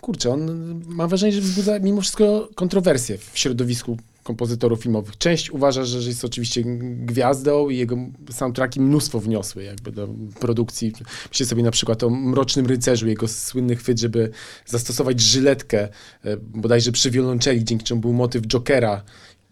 kurczę, on ma wrażenie, że wzbudza mimo wszystko kontrowersje w środowisku kompozytorów filmowych. Część uważa, że jest oczywiście gwiazdą i jego soundtracki mnóstwo wniosły jakby do produkcji. Myślę sobie na przykład o Mrocznym Rycerzu, jego słynny chwyt, żeby zastosować żyletkę e, bodajże przy wiolonczeli, dzięki czemu był motyw Jokera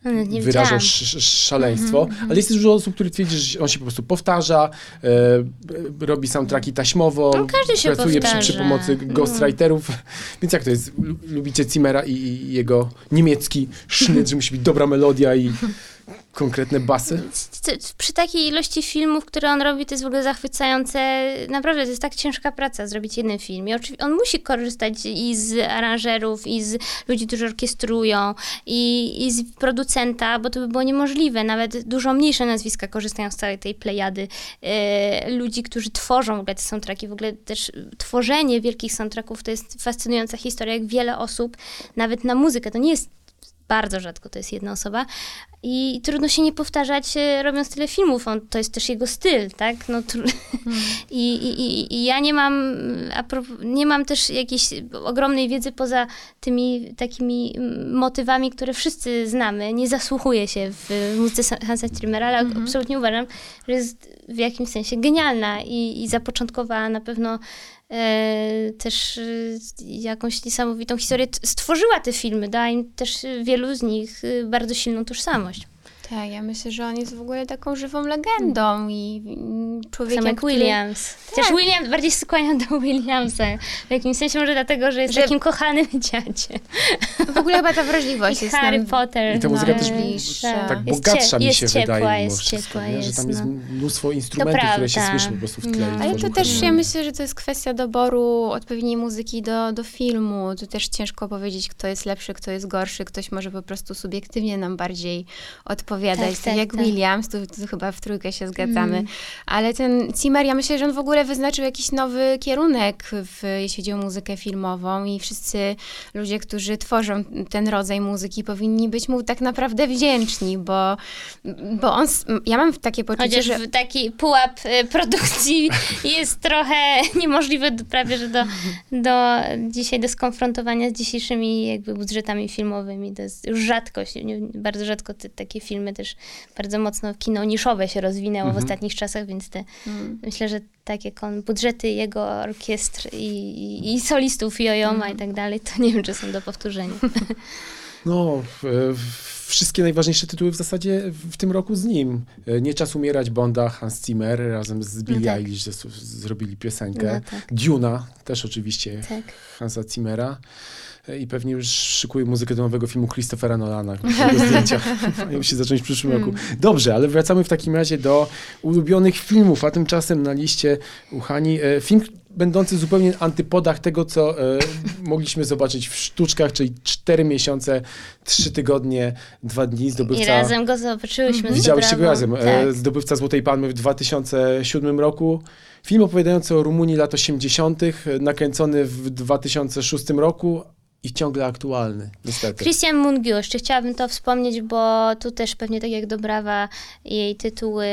nie wyrażał szaleństwo, mm -hmm. ale jest też dużo osób, które twierdzi, że on się po prostu powtarza, e, robi soundtracki taśmowo,
no, pracuje
przy, przy, pomocy no. ghostwriterów, mm. *laughs* więc jak to jest? Lubicie Zimmera i, i jego niemiecki sznyt, że musi być dobra melodia i *laughs* konkretne basy?
Przy takiej ilości filmów, które on robi, to jest w ogóle zachwycające. Naprawdę, to jest tak ciężka praca zrobić jeden film. I oczywiście on musi korzystać i z aranżerów, i z ludzi, którzy orkiestrują, i, i z producenta, bo to by było niemożliwe. Nawet dużo mniejsze nazwiska korzystają z całej tej plejady e, ludzi, którzy tworzą w ogóle te soundtracki. W ogóle też tworzenie wielkich soundtracków to jest fascynująca historia, jak wiele osób, nawet na muzykę, to nie jest bardzo rzadko to jest jedna osoba, i trudno się nie powtarzać, e, robiąc tyle filmów. On, to jest też jego styl, tak? No, hmm. *laughs* I, i, I ja nie mam, nie mam też jakiejś ogromnej wiedzy poza tymi takimi motywami, które wszyscy znamy. Nie zasłuchuje się w muzyce Hansa Trimmera, ale mm -hmm. absolutnie uważam, że jest w jakimś sensie genialna i, i zapoczątkowała na pewno też e, jakąś niesamowitą historię. Stworzyła te filmy, dała im też wielu z nich e, bardzo silną tożsamość.
Tak, ja myślę, że on jest w ogóle taką żywą legendą i człowiekiem,
Sam który... Williams. Chociaż tak. Williams bardziej skłaniam do Williamsa. W jakimś sensie może dlatego, że jest że... takim kochanym *laughs* dziadzie.
W ogóle chyba ta wrażliwość
I
jest
Harry nam... Potter.
I ta muzyka też bliższa. tak bogatsza mi się ciepła, wydaje jest ciepła, jest, że tam jest no. mnóstwo instrumentów, które się słyszy po prostu w tle. No.
Ale to też, ja myślę, że to jest kwestia doboru odpowiedniej muzyki do, do filmu. Tu też ciężko powiedzieć, kto jest lepszy, kto jest gorszy. Ktoś może po prostu subiektywnie nam bardziej odpowiadać. Tak, tak, jak tak. Williams, tu, tu, chyba w trójkę się zgadzamy. Mm. Ale ten Zimmer, ja myślę, że on w ogóle wyznaczył jakiś nowy kierunek, w, jeśli chodzi o muzykę filmową i wszyscy ludzie, którzy tworzą ten rodzaj muzyki, powinni być mu tak naprawdę wdzięczni, bo, bo on, ja mam takie poczucie,
Chociaż
że...
taki pułap y, produkcji *laughs* jest trochę niemożliwy prawie, że do, do dzisiaj do skonfrontowania z dzisiejszymi jakby budżetami filmowymi. To jest już rzadkość. Bardzo rzadko te, takie filmy też bardzo mocno kino niszowe się rozwinęło mhm. w ostatnich czasach, więc te, mhm. myślę, że takie kon, budżety jego orkiestr i, i, i solistów Jojoma mhm. i tak dalej, to nie wiem, czy są do powtórzenia. *laughs*
No, wszystkie najważniejsze tytuły w zasadzie w tym roku z nim. E, Nie czas umierać Bonda, Hans Zimmer razem z Billie no tak. Eilish zrobili piosenkę. No tak. Duna też oczywiście tak. Hansa Zimmera i pewnie już szykuje muzykę do nowego filmu Christophera Nolana. *laughs* zdjęcia *laughs* mają się zacząć w przyszłym roku. Hmm. Dobrze, ale wracamy w takim razie do ulubionych filmów, a tymczasem na liście Uchani e, film będący zupełnie antypodach tego, co e, *laughs* mogliśmy zobaczyć w sztuczkach, czyli cztery miesiące, trzy tygodnie, dwa dni. Zdobywca... I
razem go zobaczyłyśmy.
Widziałyście go razem. E, tak. zdobywca Złotej Palmy w 2007 roku. Film opowiadający o Rumunii lat 80., nakręcony w 2006 roku, i ciągle aktualny, niestety.
Christian Mungiu, jeszcze chciałabym to wspomnieć, bo tu też pewnie tak jak Dobrawa, jej tytuły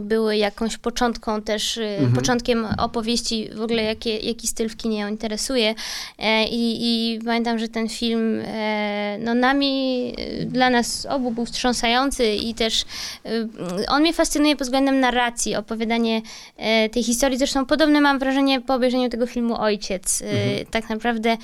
były jakąś początką też, y, mhm. początkiem opowieści w ogóle, jakie, jaki styl w kinie ją interesuje. E, I, I pamiętam, że ten film e, no nami, y, dla nas obu był wstrząsający i też y, on mnie fascynuje pod względem narracji, opowiadanie e, tej historii. Zresztą podobne mam wrażenie po obejrzeniu tego filmu Ojciec. Mhm. Tak naprawdę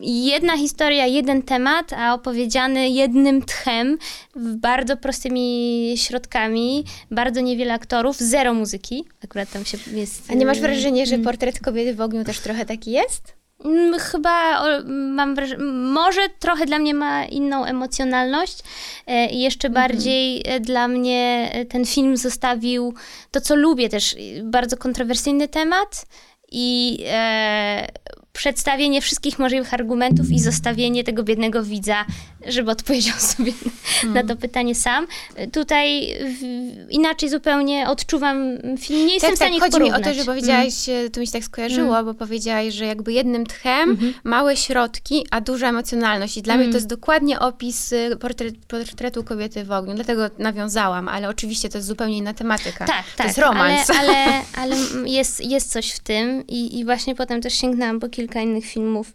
jedna historia, jeden temat, a opowiedziany jednym tchem, bardzo prostymi środkami, bardzo niewiele aktorów, zero muzyki. Akurat tam się jest...
A nie masz wrażenia, że mm. portret kobiety w ogniu też trochę taki jest?
Mm, chyba mam wrażenie, może trochę dla mnie ma inną emocjonalność e, i jeszcze mhm. bardziej e, dla mnie e, ten film zostawił to, co lubię też, bardzo kontrowersyjny temat i e, przedstawienie wszystkich możliwych argumentów i zostawienie tego biednego widza, żeby odpowiedział *laughs* sobie hmm. na to pytanie sam. Tutaj w, inaczej zupełnie odczuwam film, nie jestem tak, w stanie
tak,
chodzi
mi o to, że powiedziałaś, mm. to mi się tak skojarzyło, mm. bo powiedziałaś, że jakby jednym tchem mm -hmm. małe środki, a duża emocjonalność i dla mm. mnie to jest dokładnie opis y, portret, portretu kobiety w ogniu, dlatego nawiązałam, ale oczywiście to jest zupełnie inna tematyka.
Tak,
to
tak.
jest romans.
Ale, ale, *laughs* ale jest, jest coś w tym i, i właśnie potem też sięgnęłam po kilka innych filmów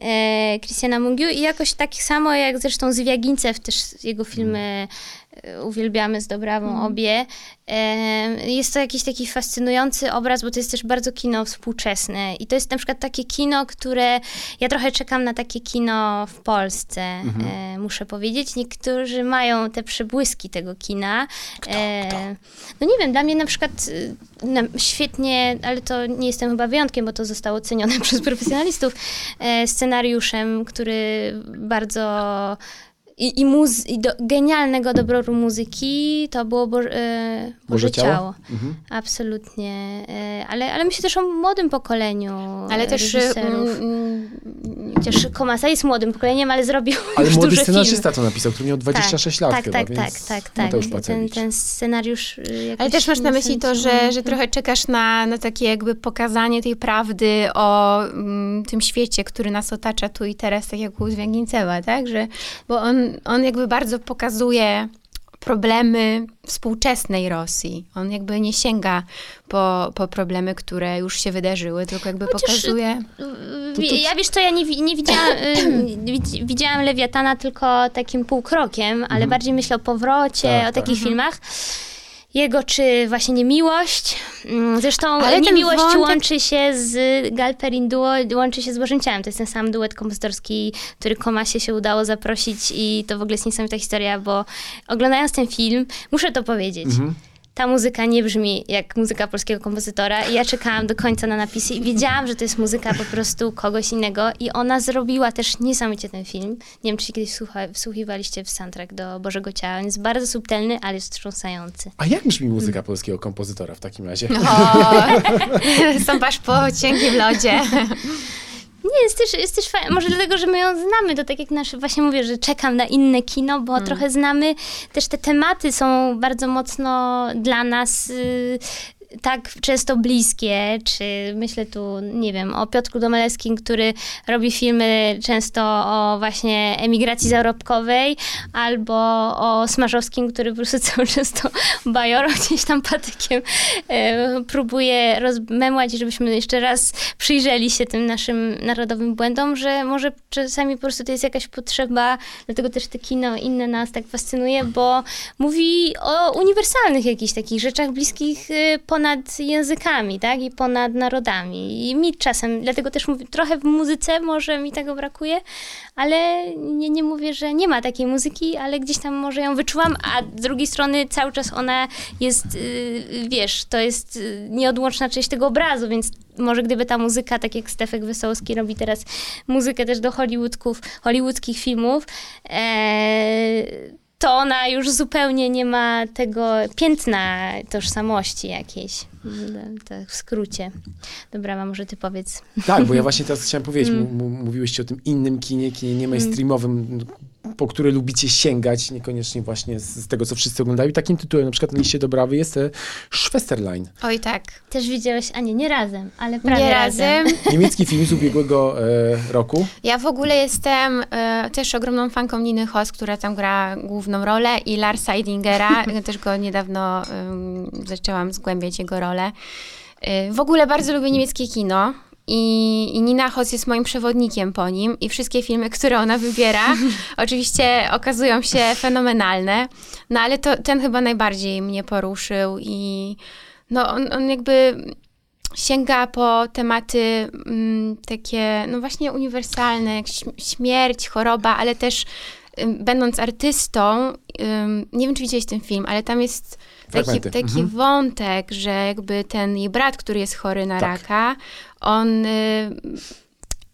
e, Christiana Mungiu i jakoś tak samo jak zresztą Zwiagincew, też jego filmy E, uwielbiamy z Dobrawą mm. obie. E, jest to jakiś taki fascynujący obraz, bo to jest też bardzo kino współczesne. I to jest na przykład takie kino, które ja trochę czekam na takie kino w Polsce, mm -hmm. muszę powiedzieć. Niektórzy mają te przebłyski tego kina.
Kto, kto?
No nie wiem, dla mnie na przykład świetnie, ale to nie jestem chyba wyjątkiem, bo to zostało ocenione *laughs* przez profesjonalistów, scenariuszem, który bardzo i, i, muzy- i do, genialnego dobroru muzyki to było Bo, e, Boże, Ciało. ciało. Mhm. Absolutnie. E, ale, ale myślę też o młodym pokoleniu Ale też mm, mm, Chociaż Komasa jest młodym pokoleniem, ale zrobił
Ale
już
młody scenarzysta to napisał, który miał 26 tak, lat
tak,
chyba,
tak, tak, tak, tak. Ten, ten scenariusz
y, Ale też masz na myśli to, że, że trochę czekasz na, na takie jakby pokazanie tej prawdy o mm, tym świecie, który nas otacza tu i teraz, tak jak u Zwięgincewa, tak? Że, bo on on jakby bardzo pokazuje problemy współczesnej Rosji. On jakby nie sięga po, po problemy, które już się wydarzyły, tylko jakby Chociaż, pokazuje...
Ja wiesz co, ja nie, nie widziałam, y, *clears throat* widziałam Lewiatana tylko takim półkrokiem, ale mhm. bardziej myślę o powrocie, tak, o takich tak. filmach jego, czy właśnie niemiłość. Mm, zresztą Ale niemiłość wątek... łączy się z Galperin Duo, łączy się z Bożym Ciałem. To jest ten sam duet kompozytorski, który Komasie się udało zaprosić i to w ogóle jest niesamowita historia, bo oglądając ten film, muszę to powiedzieć, mhm ta muzyka nie brzmi jak muzyka polskiego kompozytora i ja czekałam do końca na napisy i wiedziałam, że to jest muzyka po prostu kogoś innego i ona zrobiła też niesamowicie ten film. Nie wiem, czy się kiedyś słucha, wsłuchiwaliście w soundtrack do Bożego Ciała. On jest bardzo subtelny, ale jest wstrząsający.
A jak brzmi muzyka hmm. polskiego kompozytora w takim razie?
O, *laughs* stąpasz po cienkim lodzie.
Nie, jest też, jest też fajne. Może dlatego, że my ją znamy, to tak jak nasze, właśnie mówię, że czekam na inne kino, bo hmm. trochę znamy, też te tematy są bardzo mocno dla nas y, tak często bliskie, czy myślę tu, nie wiem, o Piotrku Domalewskim, który robi filmy często o właśnie emigracji zarobkowej, albo o Smarzowskim, który po prostu *laughs* cały czas to bajoro gdzieś tam patykiem e, próbuje rozmemłać, żebyśmy jeszcze raz przyjrzeli się tym naszym narodowym błędom, że może czasami po prostu to jest jakaś potrzeba, dlatego też te kino inne nas tak fascynuje, bo mówi o uniwersalnych jakichś takich rzeczach bliskich e, ponad ponad językami, tak? I ponad narodami. I mi czasem, dlatego też mówię, trochę w muzyce może mi tego brakuje, ale nie, nie mówię, że nie ma takiej muzyki, ale gdzieś tam może ją wyczuwam, a z drugiej strony cały czas ona jest, yy, wiesz, to jest y, nieodłączna część tego obrazu, więc może gdyby ta muzyka, tak jak Stefek Wesołowski robi teraz muzykę też do Hollywoodków, hollywoodzkich filmów, ee, to ona już zupełnie nie ma tego piętna tożsamości jakiejś. Tak w skrócie. Dobra, może ty powiedz.
Tak, bo ja właśnie teraz *laughs* chciałem powiedzieć, mm. mówiłyście o tym innym kinie, kinie nie mainstreamowym, po które lubicie sięgać, niekoniecznie właśnie z, z, tego, co wszyscy oglądają. I takim tytułem na przykład na liście dobrawy jest e, Schwesterlein.
Oj tak.
Też widziałeś, a nie, nie razem, ale prawie nie razem. *laughs*
Niemiecki film z ubiegłego e, roku.
Ja w ogóle jestem e, też ogromną fanką Niny Hoss, która tam gra główną rolę i Larsa Eidingera. *laughs* też go niedawno zaczęłam zgłębiać jego rolę. E, w ogóle bardzo lubię niemieckie kino. I, I Nina Hoss jest moim przewodnikiem po nim i wszystkie filmy, które ona wybiera, *laughs* oczywiście okazują się fenomenalne. No ale to, ten chyba najbardziej mnie poruszył i no on, on jakby sięga po tematy mm, takie, no właśnie uniwersalne, jak śmierć, choroba, ale też będąc artystą, nie wiem, czy widziałeś ten film, ale tam jest taki, taki mhm. wątek, że jakby ten jej brat, który jest chory na tak. raka, on y,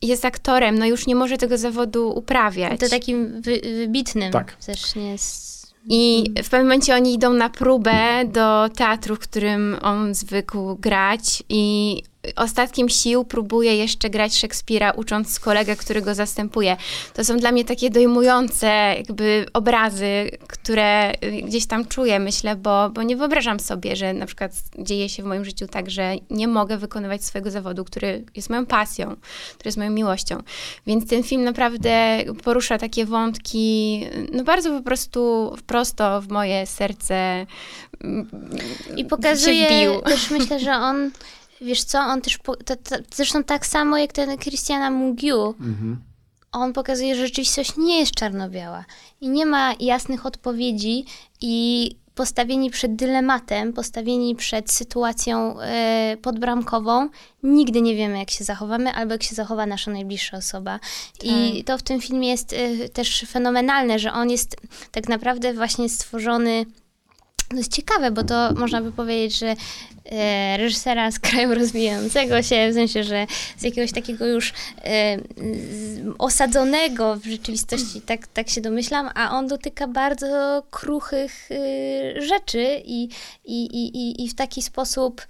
jest aktorem, no już nie może tego zawodu uprawiać.
To takim wy, wybitnym
Tak.
też nie jest.
I w pewnym momencie oni idą na próbę do teatru, w którym on zwykł grać i ostatkiem sił próbuje jeszcze grać Szekspira, ucząc kolegę, który go zastępuje. To są dla mnie takie dojmujące jakby obrazy, które y, gdzieś tam czuję, myślę, bo, bo nie wyobrażam sobie, że na przykład dzieje się w moim życiu tak, że nie mogę wykonywać swojego zawodu, który jest moją pasją, który jest moją miłością. Więc ten film naprawdę porusza takie wątki, no bardzo po prostu prosto w moje serce
I
się
pokazuje też myślę, że on, *laughs* wiesz co, on też, po, to, to, zresztą tak samo jak ten Christiana Mugiu,
Mhm.
on pokazuje, że rzeczywistość nie jest czarno-biała i nie ma jasnych odpowiedzi i postawieni przed dylematem, postawieni przed sytuacją e, podbramkową, nigdy nie wiemy, jak się zachowamy, albo jak się zachowa nasza najbliższa osoba. I to w tym filmie jest e, też fenomenalne, że on jest tak naprawdę właśnie stworzony to jest ciekawe, bo to można by powiedzieć, że e, reżysera z kraju rozwijającego się, w sensie, że z jakiegoś takiego już e, z, osadzonego w rzeczywistości, tak, tak się domyślam, a on dotyka bardzo kruchych e, rzeczy i, i, i, i, w taki sposób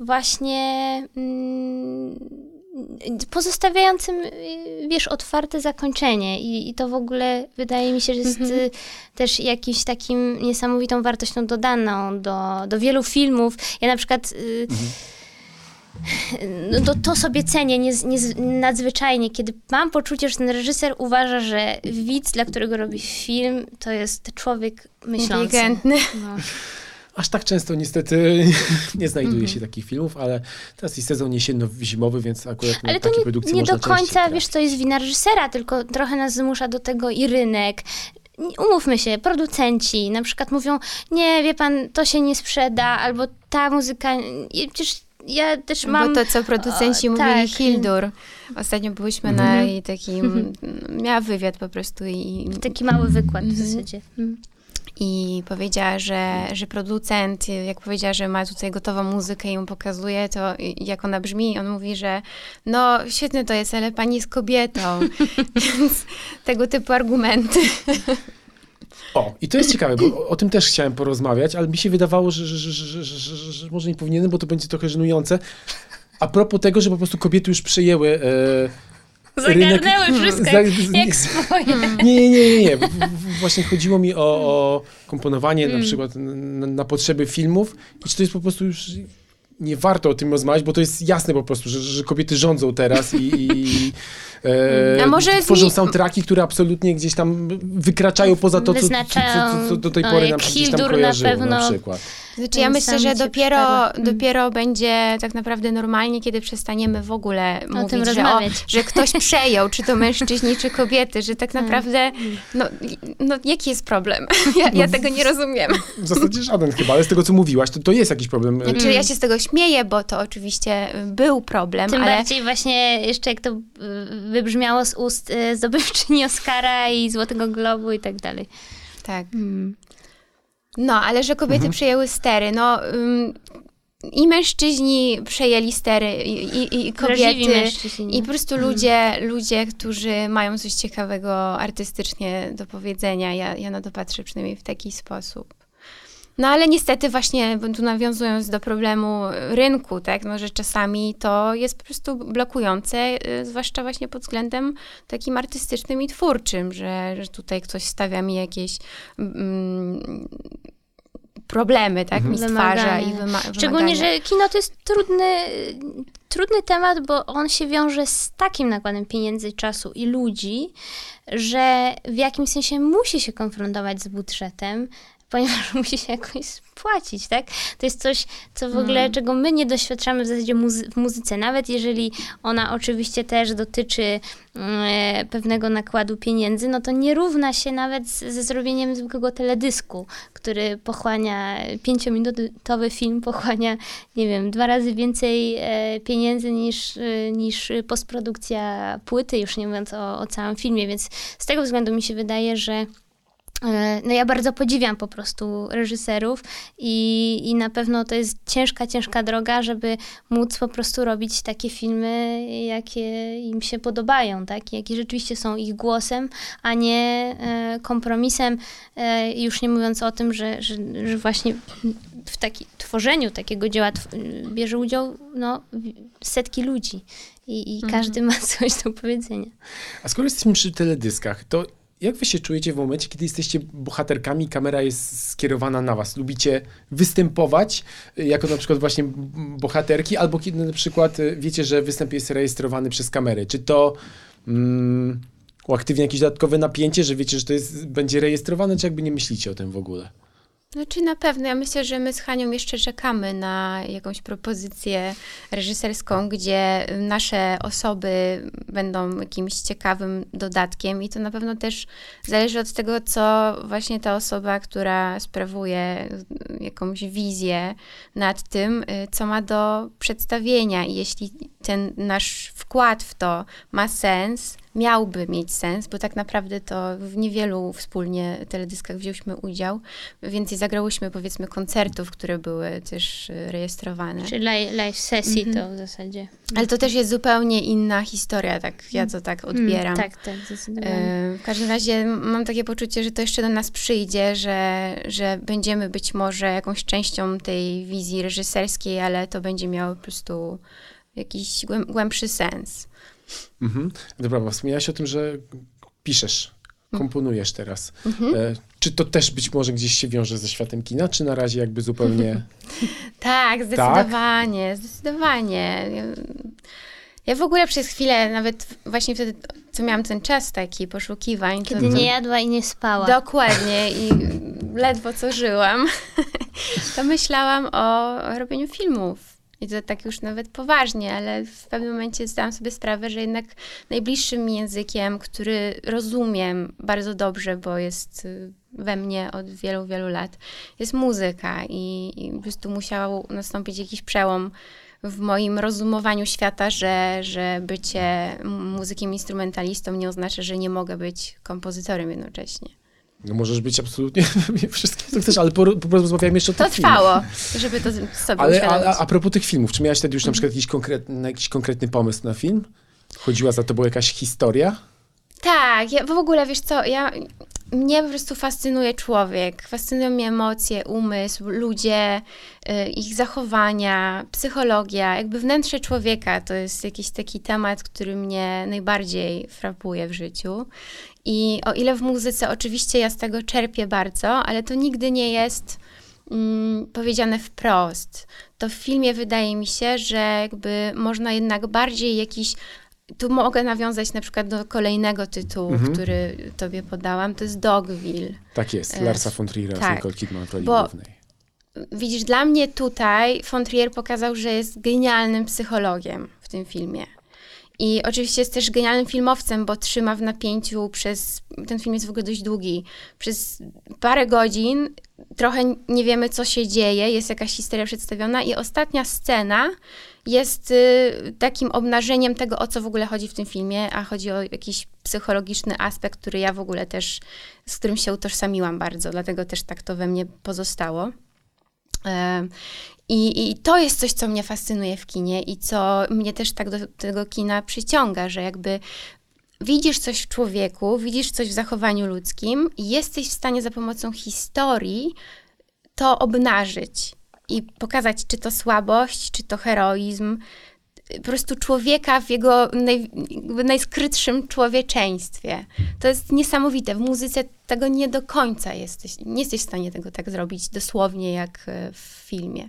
właśnie mm, pozostawiającym, y, wiesz, otwarte zakończenie I, i to w ogóle wydaje mi się, że jest y, też jakimś takim niesamowitą wartością dodaną do, do wielu filmów. Ja na przykład y, no to, to sobie cenię niez, niez, nadzwyczajnie, kiedy mam poczucie, że ten reżyser uważa, że widz, dla którego robi film, to jest człowiek myślący.
inteligentny.
No.
Aż tak często niestety *laughs* nie znajduje
Mhm.
się takich filmów, ale teraz jest sezon jesienno-zimowy, więc akurat
Ale to
takie
nie,
produkcje
nie
można
do końca, wiesz, to jest wina reżysera, tylko trochę nas zmusza do tego i rynek. Umówmy się, producenci na przykład mówią, nie, wie pan, to się nie sprzeda, albo ta muzyka, i przecież ja też mam...
Bo to, co producenci
o,
mówili
tak.
Hildur. Ostatnio byliśmy na jej takim... Miała wywiad po prostu i,
Taki mały wykład w
Mhm.
zasadzie
i powiedziała, że, że producent, jak powiedziała, że ma tutaj gotową muzykę i mu pokazuje, to jak ona brzmi, on mówi, że no świetne to jest, ale pani jest kobietą, *laughs* więc tego typu argumenty.
O, i to jest ciekawe, bo o tym też chciałem porozmawiać, ale mi się wydawało, że, że, że, że, może nie powinienem, bo to będzie trochę żenujące. A propos tego, że po prostu kobiety już przejęły e, e, rynek...
Zagarnęły wszystko
Za-
jak, swoje.
Nie, nie, nie, nie, Właśnie chodziło mi o, o komponowanie na przykład na, na potrzeby filmów i czy to jest po prostu już nie warto o tym rozmawiać, bo to jest jasne po prostu, że, że kobiety rządzą teraz i, i e,
może
tworzą soundtracki, które absolutnie gdzieś tam wykraczają poza to, co, co, co, co, do tej
no,
pory nam się gdzieś tam
na
kojarzyło na,
pewno-
przykład.
Znaczy ja myślę, że dopiero.
Mm.
dopiero będzie tak naprawdę normalnie, kiedy przestaniemy w ogóle mówić,
tym
że, o, że ktoś *laughs* przejął, czy to mężczyźni, czy kobiety, że tak naprawdę, no, no jaki jest problem? *laughs* Ja, ja tego nie rozumiem.
W zasadzie żaden chyba, ale z tego, co mówiłaś, to, to jest jakiś problem.
Znaczy ja się z tego śmieję, bo to oczywiście był problem,
Tym
ale
bardziej właśnie jeszcze jak to y, wybrzmiało z ust y, zdobywczyni Oscara i Złotego Globu i tak dalej.
tak. No, ale że kobiety przejęły stery, no ym, i mężczyźni przejęli stery i, i, i kobiety. I po prostu ludzie, ludzie, którzy mają coś ciekawego artystycznie do powiedzenia. Ja, ja na to patrzę przynajmniej w taki sposób. No ale niestety właśnie, tu nawiązując do problemu rynku, tak, no, że czasami to jest po prostu blokujące, y, zwłaszcza właśnie pod względem takim artystycznym i twórczym, że, że tutaj ktoś stawia mi jakieś mm, problemy, tak, mi stwarza i
Wymagania.
wyma-
Szczególnie, że kino to jest trudny, trudny temat, bo on się wiąże z takim nakładem pieniędzy, czasu i ludzi, że w jakimś sensie musi się konfrontować z budżetem, ponieważ *laughs* musi się jakoś spłacić, tak? To jest coś, co w ogóle, czego my nie doświadczamy w zasadzie muzy- w muzyce, nawet jeżeli ona oczywiście też dotyczy mm, pewnego nakładu pieniędzy, no to nie równa się nawet z, ze zrobieniem zwykłego teledysku, który pochłania, pięciominutowy film pochłania, nie wiem, dwa razy więcej e, pieniędzy niż, e, niż postprodukcja płyty, już nie mówiąc o, o całym filmie, więc z tego względu mi się wydaje, że no ja bardzo podziwiam po prostu reżyserów i, i na pewno to jest ciężka, ciężka droga, żeby móc po prostu robić takie filmy, jakie im się podobają, tak? jakie rzeczywiście są ich głosem, a nie e, kompromisem, e, już nie mówiąc o tym, że, że, że właśnie w taki, tworzeniu takiego dzieła bierze udział no, setki ludzi i, i mhm. każdy ma *laughs* coś do powiedzenia.
A skoro jesteśmy przy teledyskach, to jak wy się czujecie w momencie, kiedy jesteście bohaterkami, kamera jest skierowana na was? Lubicie występować y, jako na przykład właśnie bohaterki, albo kiedy na przykład y, wiecie, że występ jest rejestrowany przez kamery? Czy to mm, uaktywnia jakieś dodatkowe napięcie, że wiecie, że to jest, będzie rejestrowane, czy jakby nie myślicie o tym w ogóle?
Znaczy na pewno, ja myślę, że my z Hanią jeszcze czekamy na jakąś propozycję reżyserską, gdzie nasze osoby będą jakimś ciekawym dodatkiem i to na pewno też zależy od tego, co właśnie ta osoba, która sprawuje jakąś wizję nad tym, y, co ma do przedstawienia. I jeśli ten nasz wkład w to ma sens, miałby mieć sens, bo tak naprawdę to w niewielu wspólnie teledyskach wzięliśmy udział, więcej zagrałyśmy powiedzmy koncertów, które były też y, rejestrowane.
Czy live, sesji -hmm. to w zasadzie.
Ale to też jest zupełnie inna historia, tak ja to tak mm, odbieram.
Mm, tak, tak, zdecydowanie.
Y, w każdym razie mam takie poczucie, że to jeszcze do nas przyjdzie, że, że będziemy być może jakąś częścią tej wizji reżyserskiej, ale to będzie miało po prostu jakiś głębszy sens.
Mhm. Dobra, wspomniałaś o tym, że piszesz, komponujesz teraz. Mhm. E, czy to też być może gdzieś się wiąże ze światem kina, czy na razie jakby zupełnie... *laughs*
tak, zdecydowanie, tak? zdecydowanie. Ja w ogóle przez chwilę, nawet właśnie wtedy, co miałam ten czas taki poszukiwań.
Kiedy
to,
nie jadła i nie spała.
Dokładnie i ledwo co żyłam, *laughs* to myślałam o robieniu filmów. I to tak już nawet poważnie, ale w pewnym momencie zdałam sobie sprawę, że jednak najbliższym językiem, który rozumiem bardzo dobrze, bo jest y, we mnie od wielu, wielu lat, jest muzyka. I, i po prostu musiał nastąpić jakiś przełom w moim rozumowaniu świata, że, że bycie muzykiem instrumentalistą nie oznacza, że nie mogę być kompozytorem jednocześnie.
No możesz być absolutnie *laughs* wszystkim, co chcesz, ale po, po prostu rozmawiamy jeszcze o
tym To trwało, żeby to sobie
Ale a, a propos tych filmów, czy miałaś wtedy już na przykład jakiś konkretny, jakiś konkretny pomysł na film? Chodziła za tobą jakaś historia?
Tak, ja w ogóle, wiesz co, ja, mnie po prostu fascynuje człowiek, fascynują mnie emocje, umysł, ludzie, y, ich zachowania, psychologia, jakby wnętrze człowieka to jest jakiś taki temat, który mnie najbardziej frapuje w życiu. I o ile w muzyce oczywiście ja z tego czerpię bardzo, ale to nigdy nie jest mm, powiedziane wprost. To w filmie wydaje mi się, że jakby można jednak bardziej jakiś tu mogę nawiązać na przykład do kolejnego tytułu, mhm. który tobie podałam, to jest Dogville.
Tak jest, Larsa von Trier'a tak, z Nicole Kidman w roli
bo,
głównej.
Widzisz, dla mnie tutaj von Trier pokazał, że jest genialnym psychologiem w tym filmie. I oczywiście jest też genialnym filmowcem, bo trzyma w napięciu przez. Ten film jest w ogóle dość długi. Przez parę godzin trochę nie wiemy, co się dzieje, jest jakaś historia przedstawiona, i ostatnia scena jest y, takim obnażeniem tego, o co w ogóle chodzi w tym filmie, a chodzi o jakiś psychologiczny aspekt, który ja w ogóle też, z którym się utożsamiłam bardzo, dlatego też tak to we mnie pozostało. I, I to jest coś, co mnie fascynuje w kinie i co mnie też tak do tego kina przyciąga, że jakby widzisz coś w człowieku, widzisz coś w zachowaniu ludzkim i jesteś w stanie za pomocą historii to obnażyć i pokazać, czy to słabość, czy to heroizm, po prostu człowieka w jego naj, najskrytszym człowieczeństwie. To jest niesamowite. W muzyce tego nie do końca jesteś, nie jesteś w stanie tego tak zrobić dosłownie jak e, w filmie.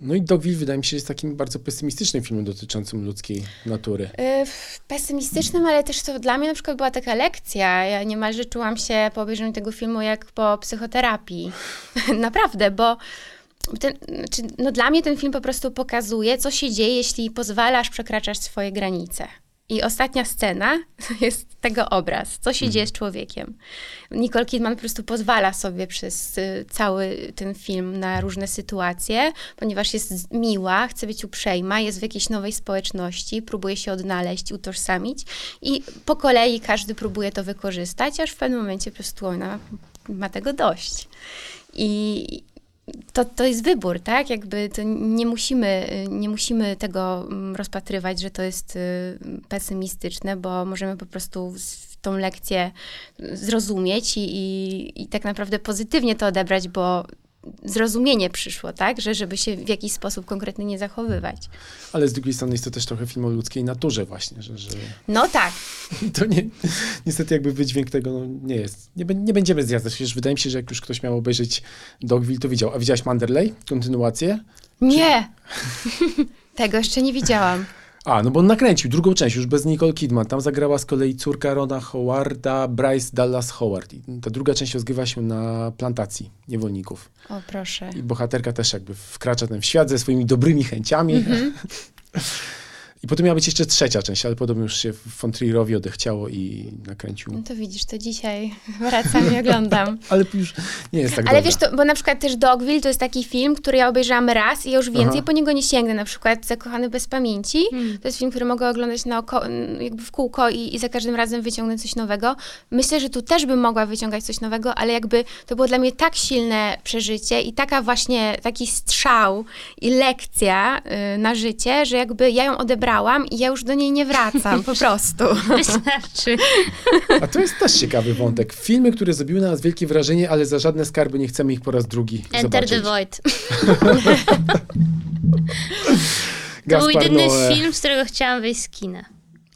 No i Dogville wydaje mi się jest takim bardzo pesymistycznym filmem dotyczącym ludzkiej natury.
Yy, pesymistycznym, ale też to dla mnie na przykład była taka lekcja. Ja niemalże czułam się po obejrzeniu tego filmu jak po psychoterapii. *laughs* Naprawdę, bo ten, znaczy, no dla mnie ten film po prostu pokazuje, co się dzieje, jeśli pozwalasz przekraczać swoje granice. I ostatnia scena to *laughs* jest tego obraz, co się
Mhm.
dzieje z człowiekiem. Nicole Kidman po prostu pozwala sobie przez y, cały ten film na różne sytuacje, ponieważ jest miła, chce być uprzejma, jest w jakiejś nowej społeczności, próbuje się odnaleźć, utożsamić i po kolei każdy próbuje to wykorzystać, aż w pewnym momencie po prostu ona ma tego dość. I to, to jest wybór, tak? Jakby to nie musimy, nie musimy tego mm, rozpatrywać, że to jest y, pesymistyczne, bo możemy po prostu tą lekcję zrozumieć i, i, i tak naprawdę pozytywnie to odebrać, bo zrozumienie przyszło, tak? Że żeby się w jakiś sposób konkretny nie zachowywać.
Ale z drugiej strony jest to też trochę film o ludzkiej naturze właśnie, że, że
No tak, *laughs*
to nie, niestety jakby wydźwięk tego no, nie jest. Nie, nie będziemy zjadzać, przecież wydaje mi się, że jak już ktoś miał obejrzeć Dogville, to widział. A widziałaś Manderley? Kontynuację?
nie! *laughs* Tego jeszcze nie widziałam.
A, no bo on nakręcił drugą część, już bez Nicole Kidman. Tam zagrała z kolei córka Rona Howarda, Bryce Dallas Howard. I ta druga część rozgrywa się na plantacji niewolników.
O, proszę.
I bohaterka też jakby wkracza ten w świat ze swoimi dobrymi chęciami. *laughs* I potem miała być jeszcze trzecia część, ale podobno już się von Trierowi odechciało i nakręcił.
No to widzisz, to dzisiaj *laughs* wracam i oglądam. *laughs*
Ale już nie jest tak
Ale
dobra.
wiesz, to, bo na przykład też Dogville to jest taki film, który ja obejrzałam raz i ja już więcej
Aha.
po niego nie sięgnę. Na przykład Zakochany bez pamięci. To jest film, który mogę oglądać na oko, jakby w kółko i, i za każdym razem wyciągnę coś nowego. Myślę, że tu też bym mogła wyciągać coś nowego, ale jakby to było dla mnie tak silne przeżycie i taka właśnie, taki strzał i lekcja y, na życie, że jakby ja ją odebrałam i ja już do niej nie wracam, po prostu. *laughs*
Wystarczy.
A to jest też ciekawy wątek. Filmy, które zrobiły na nas wielkie wrażenie, ale za żadne skarby nie chcemy ich po raz drugi
Enter
zobaczyć.
the Void. *laughs* To był jedyny
Noé.
film, z którego chciałam wyjść z kina.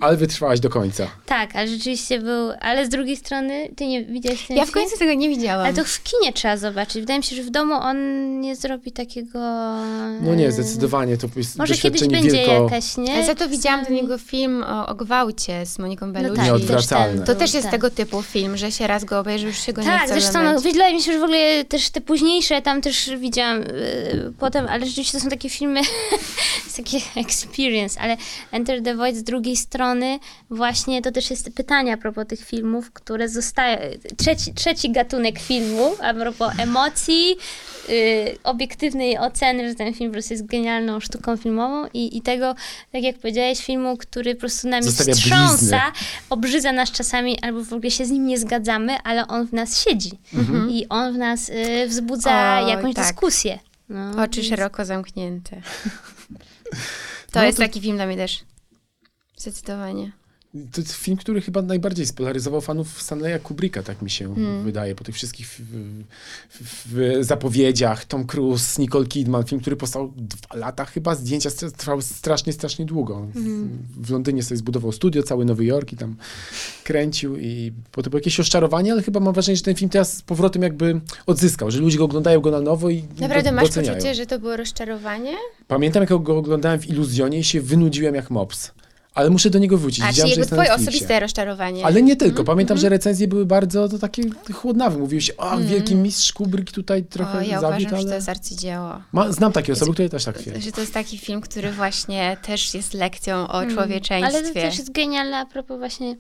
Ale wytrwałaś do końca.
Tak, ale rzeczywiście był... Ale z drugiej strony, ty nie widziałeś ten
Ja w
film?
końcu tego nie widziałam.
Ale to w kinie trzeba zobaczyć. Wydaje mi się, że w domu on nie zrobi takiego...
No nie, zdecydowanie to jest
Może kiedyś będzie
wielko...
jakaś, nie?
Ale za to widziałam ten
Czasami.
jego film o, o gwałcie z Moniką Bellucci.
tak,
Nieodwracalne.
też
To też jest
tak.
tego typu film, że się raz go obejrzy, już się go nie
Tak,
chce
zresztą no,
oglądać.
wydaje mi się, że w ogóle też te późniejsze tam też widziałam y, potem, ale rzeczywiście to są takie filmy, *laughs* jest taki experience, ale Enter the Void z drugiej strony właśnie to też jest pytanie a propos tych filmów, które zostają, trzeci, trzeci gatunek filmu a propos emocji, y, obiektywnej oceny, że ten film po prostu jest genialną sztuką filmową i, i tego, tak jak powiedziałeś, filmu, który po prostu nami
Zostawia
wstrząsa,
blizny.
obrzydza nas czasami, albo w ogóle się z nim nie zgadzamy, ale on w nas siedzi. I on w nas y, wzbudza
O,
jakąś
tak.
dyskusję. No,
Oczy
więc-
szeroko zamknięte. *laughs* To
No
jest
to-
taki film dla mnie też. Zdecydowanie.
To jest film, który chyba najbardziej spolaryzował fanów Stanleya Kubricka, tak mi się
Hmm.
wydaje, po tych wszystkich w, w, w zapowiedziach. Tom Cruise, Nicole Kidman, film, który powstał dwa lata chyba, zdjęcia trwały strasznie, strasznie długo. W,
Hmm.
w Londynie sobie zbudował studio, cały Nowy Jork i tam kręcił i potem było jakieś oszczarowanie, ale chyba mam wrażenie, że ten film teraz z powrotem jakby odzyskał, że ludzie go oglądają go na nowo i
Naprawdę
go
masz
doceniają.
poczucie, że to było rozczarowanie?
Pamiętam, jak go oglądałem w Iluzjonie i się wynudziłem jak mops. Ale muszę do niego wrócić.
A, czyli
że
jakby twoje osobiste rozczarowanie.
Ale nie
Mhm,
tylko. Pamiętam, że recenzje były bardzo to takie chłodnawe. Mówiłeś, o, wielki mistrz Kubrick tutaj trochę
Mhm. o, ja uważam,
ale...
że to jest arcydzieło.
Ma, znam takie osoby, które też tak twierdzą.
Że to jest taki film, który właśnie też jest lekcją o
Ale to
człowieczeństwie.
też jest genialne a propos właśnie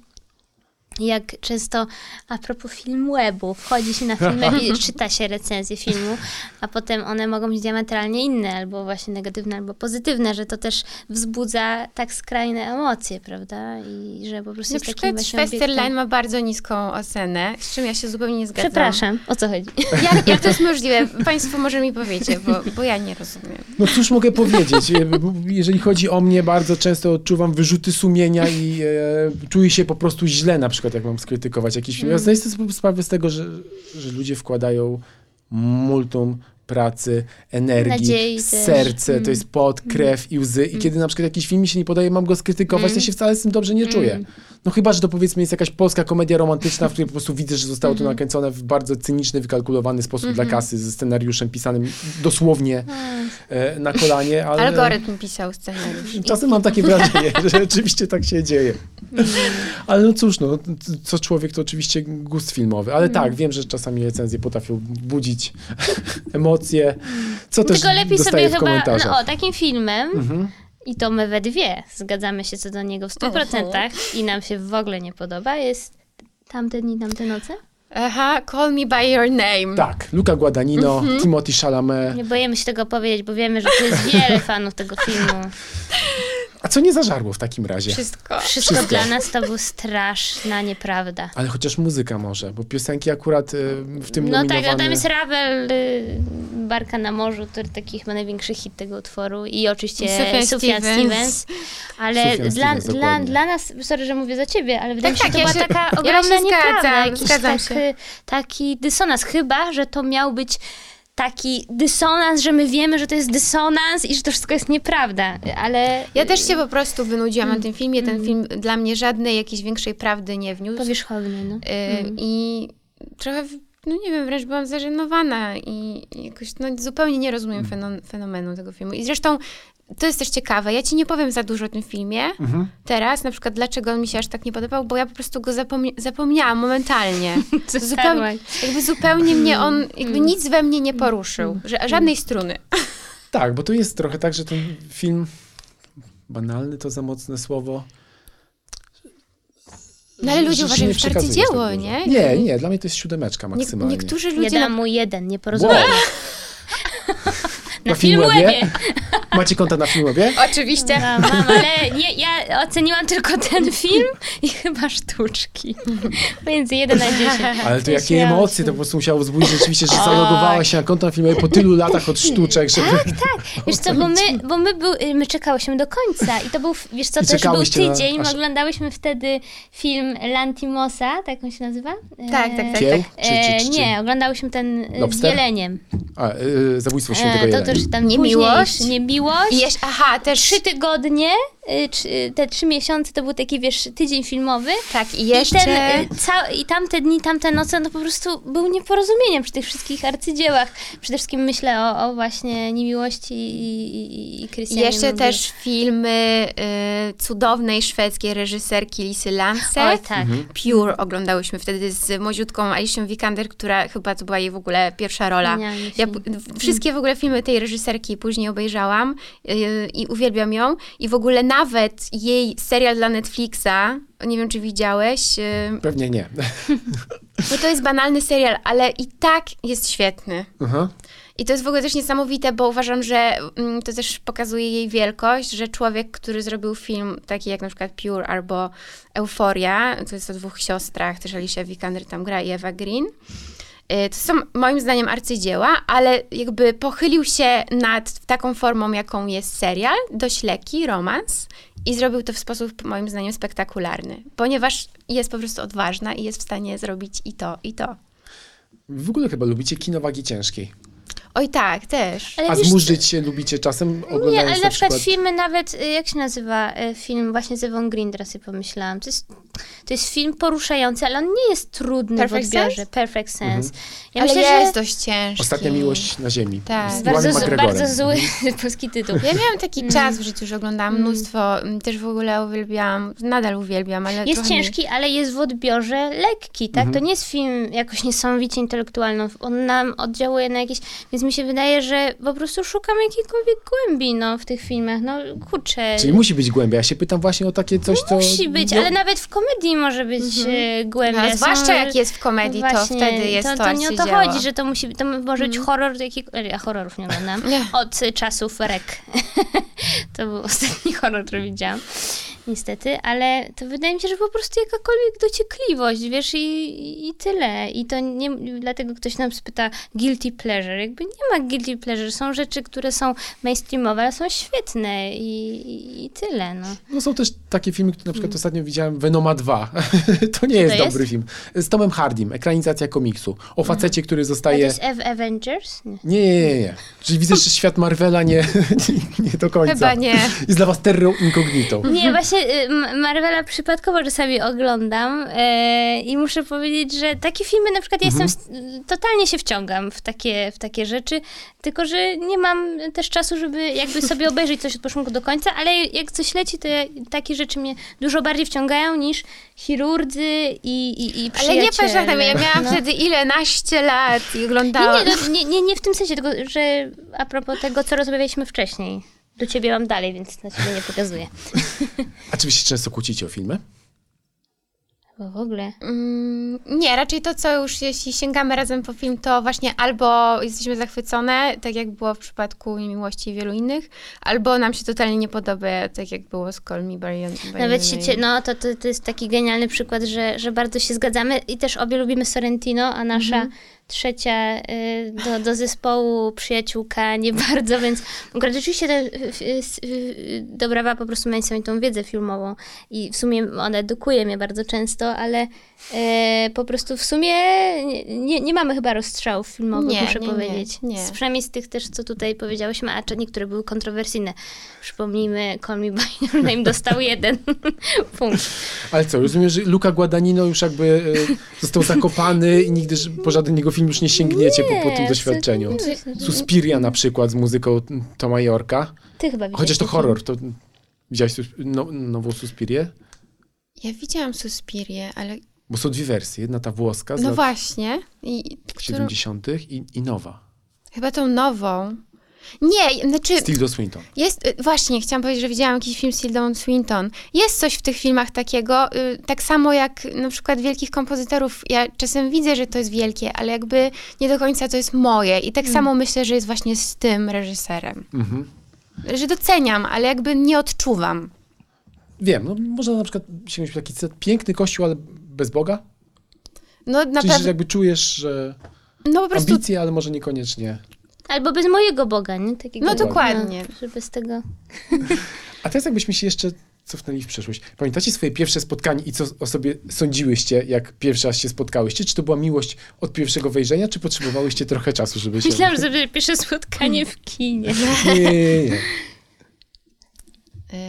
jak często a propos filmu webu, wchodzi się na filmy i *laughs* czyta się recenzję filmu, a potem one mogą być diametralnie inne, albo właśnie negatywne, albo pozytywne, że to też wzbudza tak skrajne emocje, prawda? I że po prostu
Na
jest takim
przykład
właśnie
Schwesterlein ma bardzo niską ocenę, z czym ja się zupełnie nie zgadzam.
Przepraszam, o co chodzi? *laughs*
Jak, jak to jest *laughs* możliwe? Państwo może mi powiecie, bo, bo ja nie rozumiem.
No cóż mogę powiedzieć? E, Jeżeli chodzi o mnie, bardzo często odczuwam wyrzuty sumienia i e, czuję się po prostu źle, na przykład jak mam skrytykować jakiś film. Ja
Mm.
zdaję sobie sprawę z tego, że, że ludzie wkładają multum pracy, energii,
Nadziei też.
serce, to jest pot, krew i łzy. I kiedy na przykład jakiś film mi się nie podaje, mam go skrytykować, to się wcale z tym dobrze nie czuję. No chyba, że to powiedzmy jest jakaś polska komedia romantyczna, w której po prostu widzę, że zostało to nakręcone w bardzo cyniczny, wykalkulowany sposób dla kasy, ze scenariuszem pisanym dosłownie e, na kolanie, ale...
Algorytm pisał scenariusz.
Czasem mam takie wrażenie, *laughs* że rzeczywiście tak się dzieje. Ale no cóż, no, co człowiek to oczywiście gust filmowy. Ale tak, wiem, że czasami recenzje potrafią budzić *laughs* emocje, co też
Tylko lepiej sobie
w
chyba, no, o, takim filmem
Mhm.
i to my we dwie zgadzamy się co do niego w 100% i nam się w ogóle nie podoba, jest Tamte dni, tamte noce?
Aha, Call Me By Your Name.
Tak, Luca Guadagnino,
Mhm.
Timothy Chalamet.
Nie boimy się tego powiedzieć, bo wiemy, że tu jest wiele fanów tego filmu. *laughs*
A co nie zażarło w takim razie?
Wszystko.
Wszystko,
Wszystko.
dla nas to był straszna nieprawda.
Ale chociaż muzyka może, bo piosenki akurat y, w tym
No tak,
nominowane...
a tam jest Ravel, y, Barka na morzu, który taki chyba największy hit tego utworu i oczywiście
Sufjan
Sufjan
Stevens.
Stevens. Ale
Sufjan
dla,
Stevens,
dla, dla nas, sorry, że mówię za ciebie, ale wydaje
Tak,
mi się,
tak,
że to
ja
była
się-
taka
ja
ogromna
się
nieprawda.
zgadzam,
jakiś
zgadzam
tak,
się.
y, taki dysonans, chyba, że to miał być taki dysonans, że my wiemy, że to jest dysonans i że to wszystko jest nieprawda, ale
Ja też się po prostu wynudziłam na tym filmie. Ten film dla mnie żadnej jakiejś większej prawdy nie wniósł.
powierzchowny, no.
Y, I trochę, no nie wiem, wręcz byłam zażenowana i jakoś no, zupełnie nie rozumiem fenon, fenomenu tego filmu. I zresztą to jest też ciekawe, ja ci nie powiem za dużo o tym filmie
Mhm.
teraz, na przykład dlaczego on mi się aż tak nie podobał, bo ja po prostu go zapomnia- zapomniałam momentalnie. *laughs* Zupełnie, jakby zupełnie mnie on, jakby nic we mnie nie poruszył, że, żadnej struny.
Tak, bo tu jest trochę tak, że ten film, banalny to za mocne słowo.
No ale ludzie uważają,
nie
że to
przekazuje
arcydzieło,
tak dużo.
nie?
Nie, nie, dla mnie to jest siódemeczka
Nie,
maksymalnie.
niektórzy
Ja
ludzie...
dam
na-
mu jeden, nieporozumienie.
Wow. *laughs*
Na
Na Filmwebie? *laughs* Macie konta na Filmwebie?
Oczywiście.
Ja mam, *laughs* ale nie, ja oceniłam tylko ten film i chyba sztuczki. *laughs* Więc jeden na dziesięć.
Ale to jakie
ja
emocje to po prostu musiało wzbudzić rzeczywiście, że zalogowałaś się na konto na Filmwebie po tylu latach od sztuczek, żeby...
Wiesz co, bo my, bo my, był, my czekałyśmy do końca i to był, wiesz co,
I
też był
na-
tydzień, my
aż-
oglądałyśmy wtedy film Lantimosa, tak on się nazywa?
Tak, tak, tak.
Kieł? Czy,
E,
czy, czy, czy?
nie, oglądałyśmy ten e, z
Lobster?
jeleniem.
A, y, zabójstwo świętego
E, to
jelenia.
Też tam
Niemiłość?
Niemiłość.
I jeszcze, aha, też...
Trzy tygodnie, te trzy miesiące to był taki, wiesz, tydzień filmowy.
Tak, i jeszcze...
I, ten, y, ca- I tamte dni, tamte noce, no po prostu był nieporozumieniem przy tych wszystkich arcydziełach. Przede wszystkim myślę o, o właśnie niemiłości i, i, i Krystianie
Jeszcze też filmy y, cudownej szwedzkiej reżyserki Lisy Lancet.
Oj, tak.
Mhm.
Pure oglądałyśmy wtedy z młodziutką Alicją Vikander, która chyba to była jej w ogóle pierwsza rola. Ja wszystkie w ogóle filmy tej reżyserki później obejrzałam y, i uwielbiam ją. I w ogóle nawet jej serial dla Netflixa, nie wiem czy widziałeś, y,
Pewnie nie.
bo to jest banalny serial, ale i tak jest świetny.
Aha.
I to jest w ogóle też niesamowite, bo uważam, że mm, to też pokazuje jej wielkość, że człowiek, który zrobił film taki jak na przykład Pure albo Euforia, to jest o dwóch siostrach, też Alicia Vikander tam gra i Eva Green, to są moim zdaniem arcydzieła, ale jakby pochylił się nad taką formą, jaką jest serial, dość lekki, romans i zrobił to w sposób moim zdaniem spektakularny, ponieważ jest po prostu odważna i jest w stanie zrobić i to, i to.
W ogóle chyba lubicie kino wagi ciężkiej.
Oj tak, też.
Ale
A
wiesz,
zmurzyć się lubicie czasem oglądając
Nie, ale
na
na przykład
przykład...
filmy nawet, y, jak się nazywa y, film właśnie z Ewą Green, teraz sobie pomyślałam. To jest, to jest film poruszający, ale on nie jest trudny
Perfect
w odbiorze.
Sense?
Perfect Sense. Ja
ale
myślę,
jest
że
dość ciężki.
Ostatnia miłość na ziemi.
Tak.
Z
bardzo, z- bardzo zły *laughs* polski tytuł.
Ja miałam taki czas w życiu, że oglądałam mnóstwo, m, też w ogóle uwielbiałam, nadal uwielbiam, ale
Jest ciężki, ale jest w odbiorze lekki, tak?
Mhm.
To nie jest film jakoś niesamowicie intelektualny. On nam oddziałuje na jakieś... Więc mi się wydaje, że po prostu szukam jakiejkolwiek głębi, no, w tych filmach. No, kurczę.
Czyli musi być głębia. Ja się pytam właśnie o takie coś, co...
Musi być,
no,
ale nawet w komedii może być e, głębia.
No,
Są-
zwłaszcza jak jest w komedii, to
Właśnie,
wtedy jest to,
to, to nie o to chodzi, że to musi to może być horror, jaki, ja horrorów nie oglądam, od czasów REK. *laughs* to był ostatni horror, który widziałam, niestety, ale to wydaje mi się, że po prostu jakakolwiek dociekliwość, wiesz, i, i tyle. I to nie, dlatego ktoś nam spyta guilty pleasure. Jakby nie ma guilty pleasure, są rzeczy, które są mainstreamowe, ale są świetne i, i, i tyle, no.
No są też takie filmy, które na przykład ostatnio widziałem, Venoma 2. *laughs* to nie jest
to
dobry film. Z Tomem Hardym, ekranizacja komiksu. O facecie, który
A to
zostaje...
jest Avengers? Nie.
Nie, nie, nie, nie. Czyli widzę, że świat Marvela *laughs* nie, nie do końca.
Chyba nie.
Jest dla was terrą incognito.
Nie, właśnie y, M- Marvela przypadkowo czasami oglądam e, i muszę powiedzieć, że takie filmy na przykład ja jestem, s- totalnie się wciągam w takie, w takie rzeczy, tylko że nie mam też czasu, żeby jakby sobie obejrzeć coś od początku do końca, ale jak coś leci, to ja, takie rzeczy mnie dużo bardziej wciągają niż chirurdzy i, i, i
Ale nie patrz na
przyjaciele.
to, ja miałam
No.
wtedy ile, naście lat i
Nie,
oglądałam.
nie, no, nie, nie, nie w tym sensie, tylko że a propos tego, co rozmawialiśmy wcześniej. Do ciebie mam dalej, więc na ciebie nie pokazuję. *laughs*
A czy wy się często kłócicie o filmy?
Chyba w ogóle.
Mm, nie, raczej to, co już jeśli sięgamy razem po film, to właśnie albo jesteśmy zachwycone, tak jak było w przypadku Miłości i wielu innych, albo nam się totalnie nie podoba, tak jak było z Call Me By
Nawet się, cie- no to, to, to jest taki genialny przykład, że, że bardzo się zgadzamy i też obie lubimy Sorrentino, a nasza trzecia y, do, do zespołu przyjaciółka nie *laughs* bardzo, więc akurat rzeczywiście te, y, y, Dobrawa po prostu ma niesamowitą wiedzę filmową i w sumie ona edukuje mnie bardzo często, ale y, po prostu w sumie nie, nie, nie mamy chyba rozstrzałów filmowych,
Nie,
muszę
nie, nie,
powiedzieć.
nie.
Z, przynajmniej z tych też, co tutaj powiedziałyśmy, a czy niektóre były kontrowersyjne. Przypomnijmy, Call Me By Your Name dostał *laughs* jeden *laughs* punkt.
Ale co, rozumiem, że Luca Guadagnino już jakby e, został zakopany i nigdy po żaden jego film już nie sięgniecie po, po tym
Nie,
doświadczeniu.
nie.
Suspiria na przykład z muzyką Toma Yorka.
Ty chyba widziałeś
Chociaż to horror, to widziałeś no, nową Suspirię?
Ja widziałam Suspirię, ale
Bo są dwie wersje. Jedna ta włoska z
no
lat
właśnie. I, którą,
70. I, i nowa.
chyba tą nową. Nie, znaczy
Z Tilda Swinton.
jest, y, właśnie, chciałam powiedzieć, że widziałam jakiś film z Tildą Swinton. Jest coś w tych filmach takiego, y, tak samo jak na przykład wielkich kompozytorów. Ja czasem widzę, że to jest wielkie, ale jakby nie do końca to jest moje. I tak samo myślę, że jest właśnie z tym reżyserem.
Mhm.
Że doceniam, ale jakby nie odczuwam.
Wiem, no można na przykład sięgnąć taki piękny kościół, ale bez Boga.
No
Czyli że
naprawdę,
jakby czujesz, że
no po prostu,
ambicje, ale może niekoniecznie.
Albo bez mojego Boga, nie? Takiego,
no dokładnie.
No, że bez tego...
A teraz jakbyśmy się jeszcze cofnęli w przeszłość. Pamiętacie swoje pierwsze spotkanie i co o sobie sądziłyście, jak pierwszy raz się spotkałyście? Czy to była miłość od pierwszego wejrzenia, czy potrzebowałyście trochę czasu, żeby się...
Myślałam, że pierwsze spotkanie w kinie.
Nie, nie, nie, nie.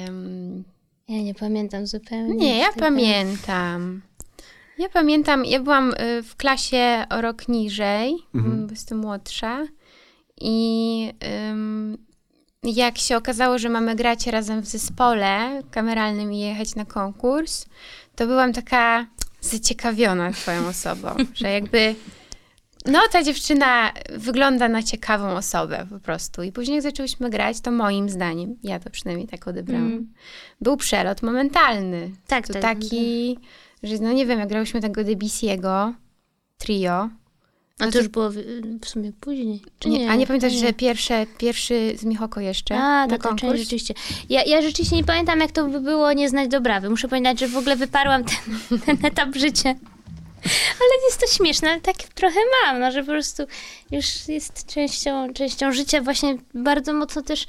Ym,
Ja nie pamiętam zupełnie.
Nie, ja
tego.
pamiętam. Ja pamiętam, ja byłam y, w klasie o rok niżej,
Mhm.
mhm. bo jestem młodsza. I jak się okazało, że mamy grać razem w zespole kameralnym i jechać na konkurs, to byłam taka zaciekawiona twoją osobą, *laughs* że jakby no ta dziewczyna wygląda na ciekawą osobę po prostu. I później jak zaczęłyśmy grać, to moim zdaniem, ja to przynajmniej tak odebrałam,
Mm.
był przelot momentalny.
Tak,
To
tak.
taki, że no nie wiem, jak grałyśmy tego Debussy'ego, trio.
A to już było w, w sumie później. Czy
Nie,
nie?
a nie pamiętasz,
To
że pierwsze, pierwszy z Michoko jeszcze
A,
na
to część rzeczywiście. Ja, ja rzeczywiście nie pamiętam, jak to by było nie znać Dobrawy. Muszę pamiętać, że w ogóle wyparłam ten, *laughs* ten etap życia. Ale jest to śmieszne, ale tak trochę mam, no, że po prostu już jest częścią, częścią życia. Właśnie bardzo mocno też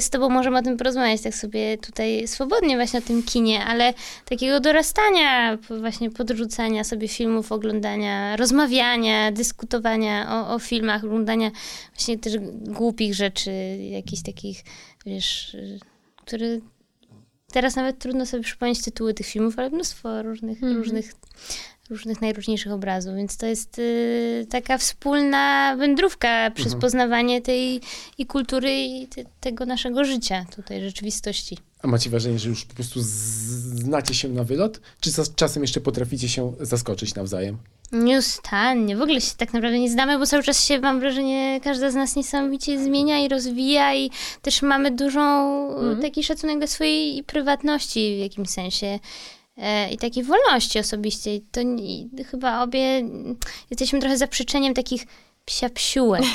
z tobą możemy o tym porozmawiać, tak sobie tutaj swobodnie właśnie o tym kinie, ale takiego dorastania, właśnie podrzucania sobie filmów, oglądania, rozmawiania, dyskutowania o, o filmach, oglądania właśnie też głupich rzeczy, jakichś takich, wiesz, y, które teraz nawet trudno sobie przypomnieć tytuły tych filmów, ale mnóstwo różnych, różnych, różnych najróżniejszych obrazów, więc to jest y, taka wspólna wędrówka przez poznawanie tej i kultury i te, tego naszego życia, tutaj rzeczywistości.
A macie wrażenie, że już po prostu znacie się na wylot? Czy za- czasem jeszcze potraficie się zaskoczyć nawzajem?
Nieustannie. W ogóle się tak naprawdę nie znamy, bo cały czas się, mam wrażenie, każda z nas niesamowicie zmienia i rozwija i też mamy dużą
Mhm.
taki szacunek do swojej prywatności w jakimś sensie i takiej wolności osobiście. I to i chyba obie jesteśmy trochę zaprzeczeniem takich psiapsiółek. *laughs*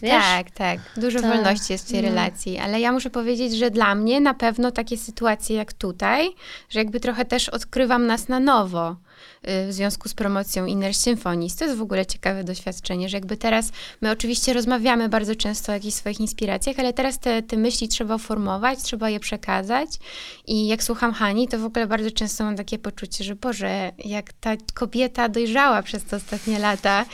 Tak, tak. Dużo
To-
wolności jest w tej
no.
relacji, ale ja muszę powiedzieć, że dla mnie na pewno takie sytuacje jak tutaj, że jakby trochę też odkrywam nas na nowo w związku z promocją Inner Symphonies. To jest w ogóle ciekawe doświadczenie, że jakby teraz my oczywiście rozmawiamy bardzo często o jakichś swoich inspiracjach, ale teraz te, te myśli trzeba formować, trzeba je przekazać i jak słucham Hani, to w ogóle bardzo często mam takie poczucie, że Boże, jak ta kobieta dojrzała przez te ostatnie lata,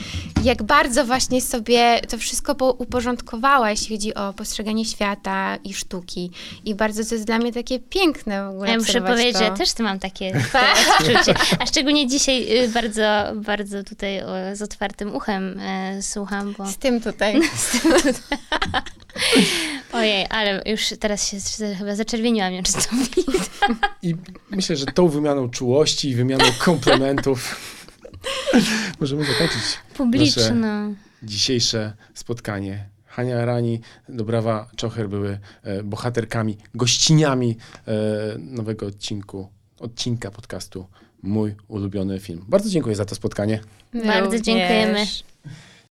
jak bardzo właśnie sobie to wszystko po- uporządkowała, jeśli chodzi o postrzeganie świata i sztuki. I bardzo to jest dla mnie takie piękne w ogóle
Ja muszę powiedzieć,
to.
że też mam takie *laughs* odczucie. A szczególnie dzisiaj y, bardzo, bardzo tutaj z otwartym uchem e, słucham, bo *laughs*
Z tym tutaj.
ojej, ale już teraz się chyba zaczerwieniłam, nie czy to widać.
I myślę, że tą wymianą czułości i wymianą komplementów *laughs* możemy zakończyć
Publiczno.
dzisiejsze spotkanie. Hania Rani, Dobrawa Czocher były e, bohaterkami, gościniami e, nowego odcinku, odcinka podcastu Mój ulubiony film. Bardzo dziękuję za to spotkanie.
Bardzo
Również.
dziękujemy.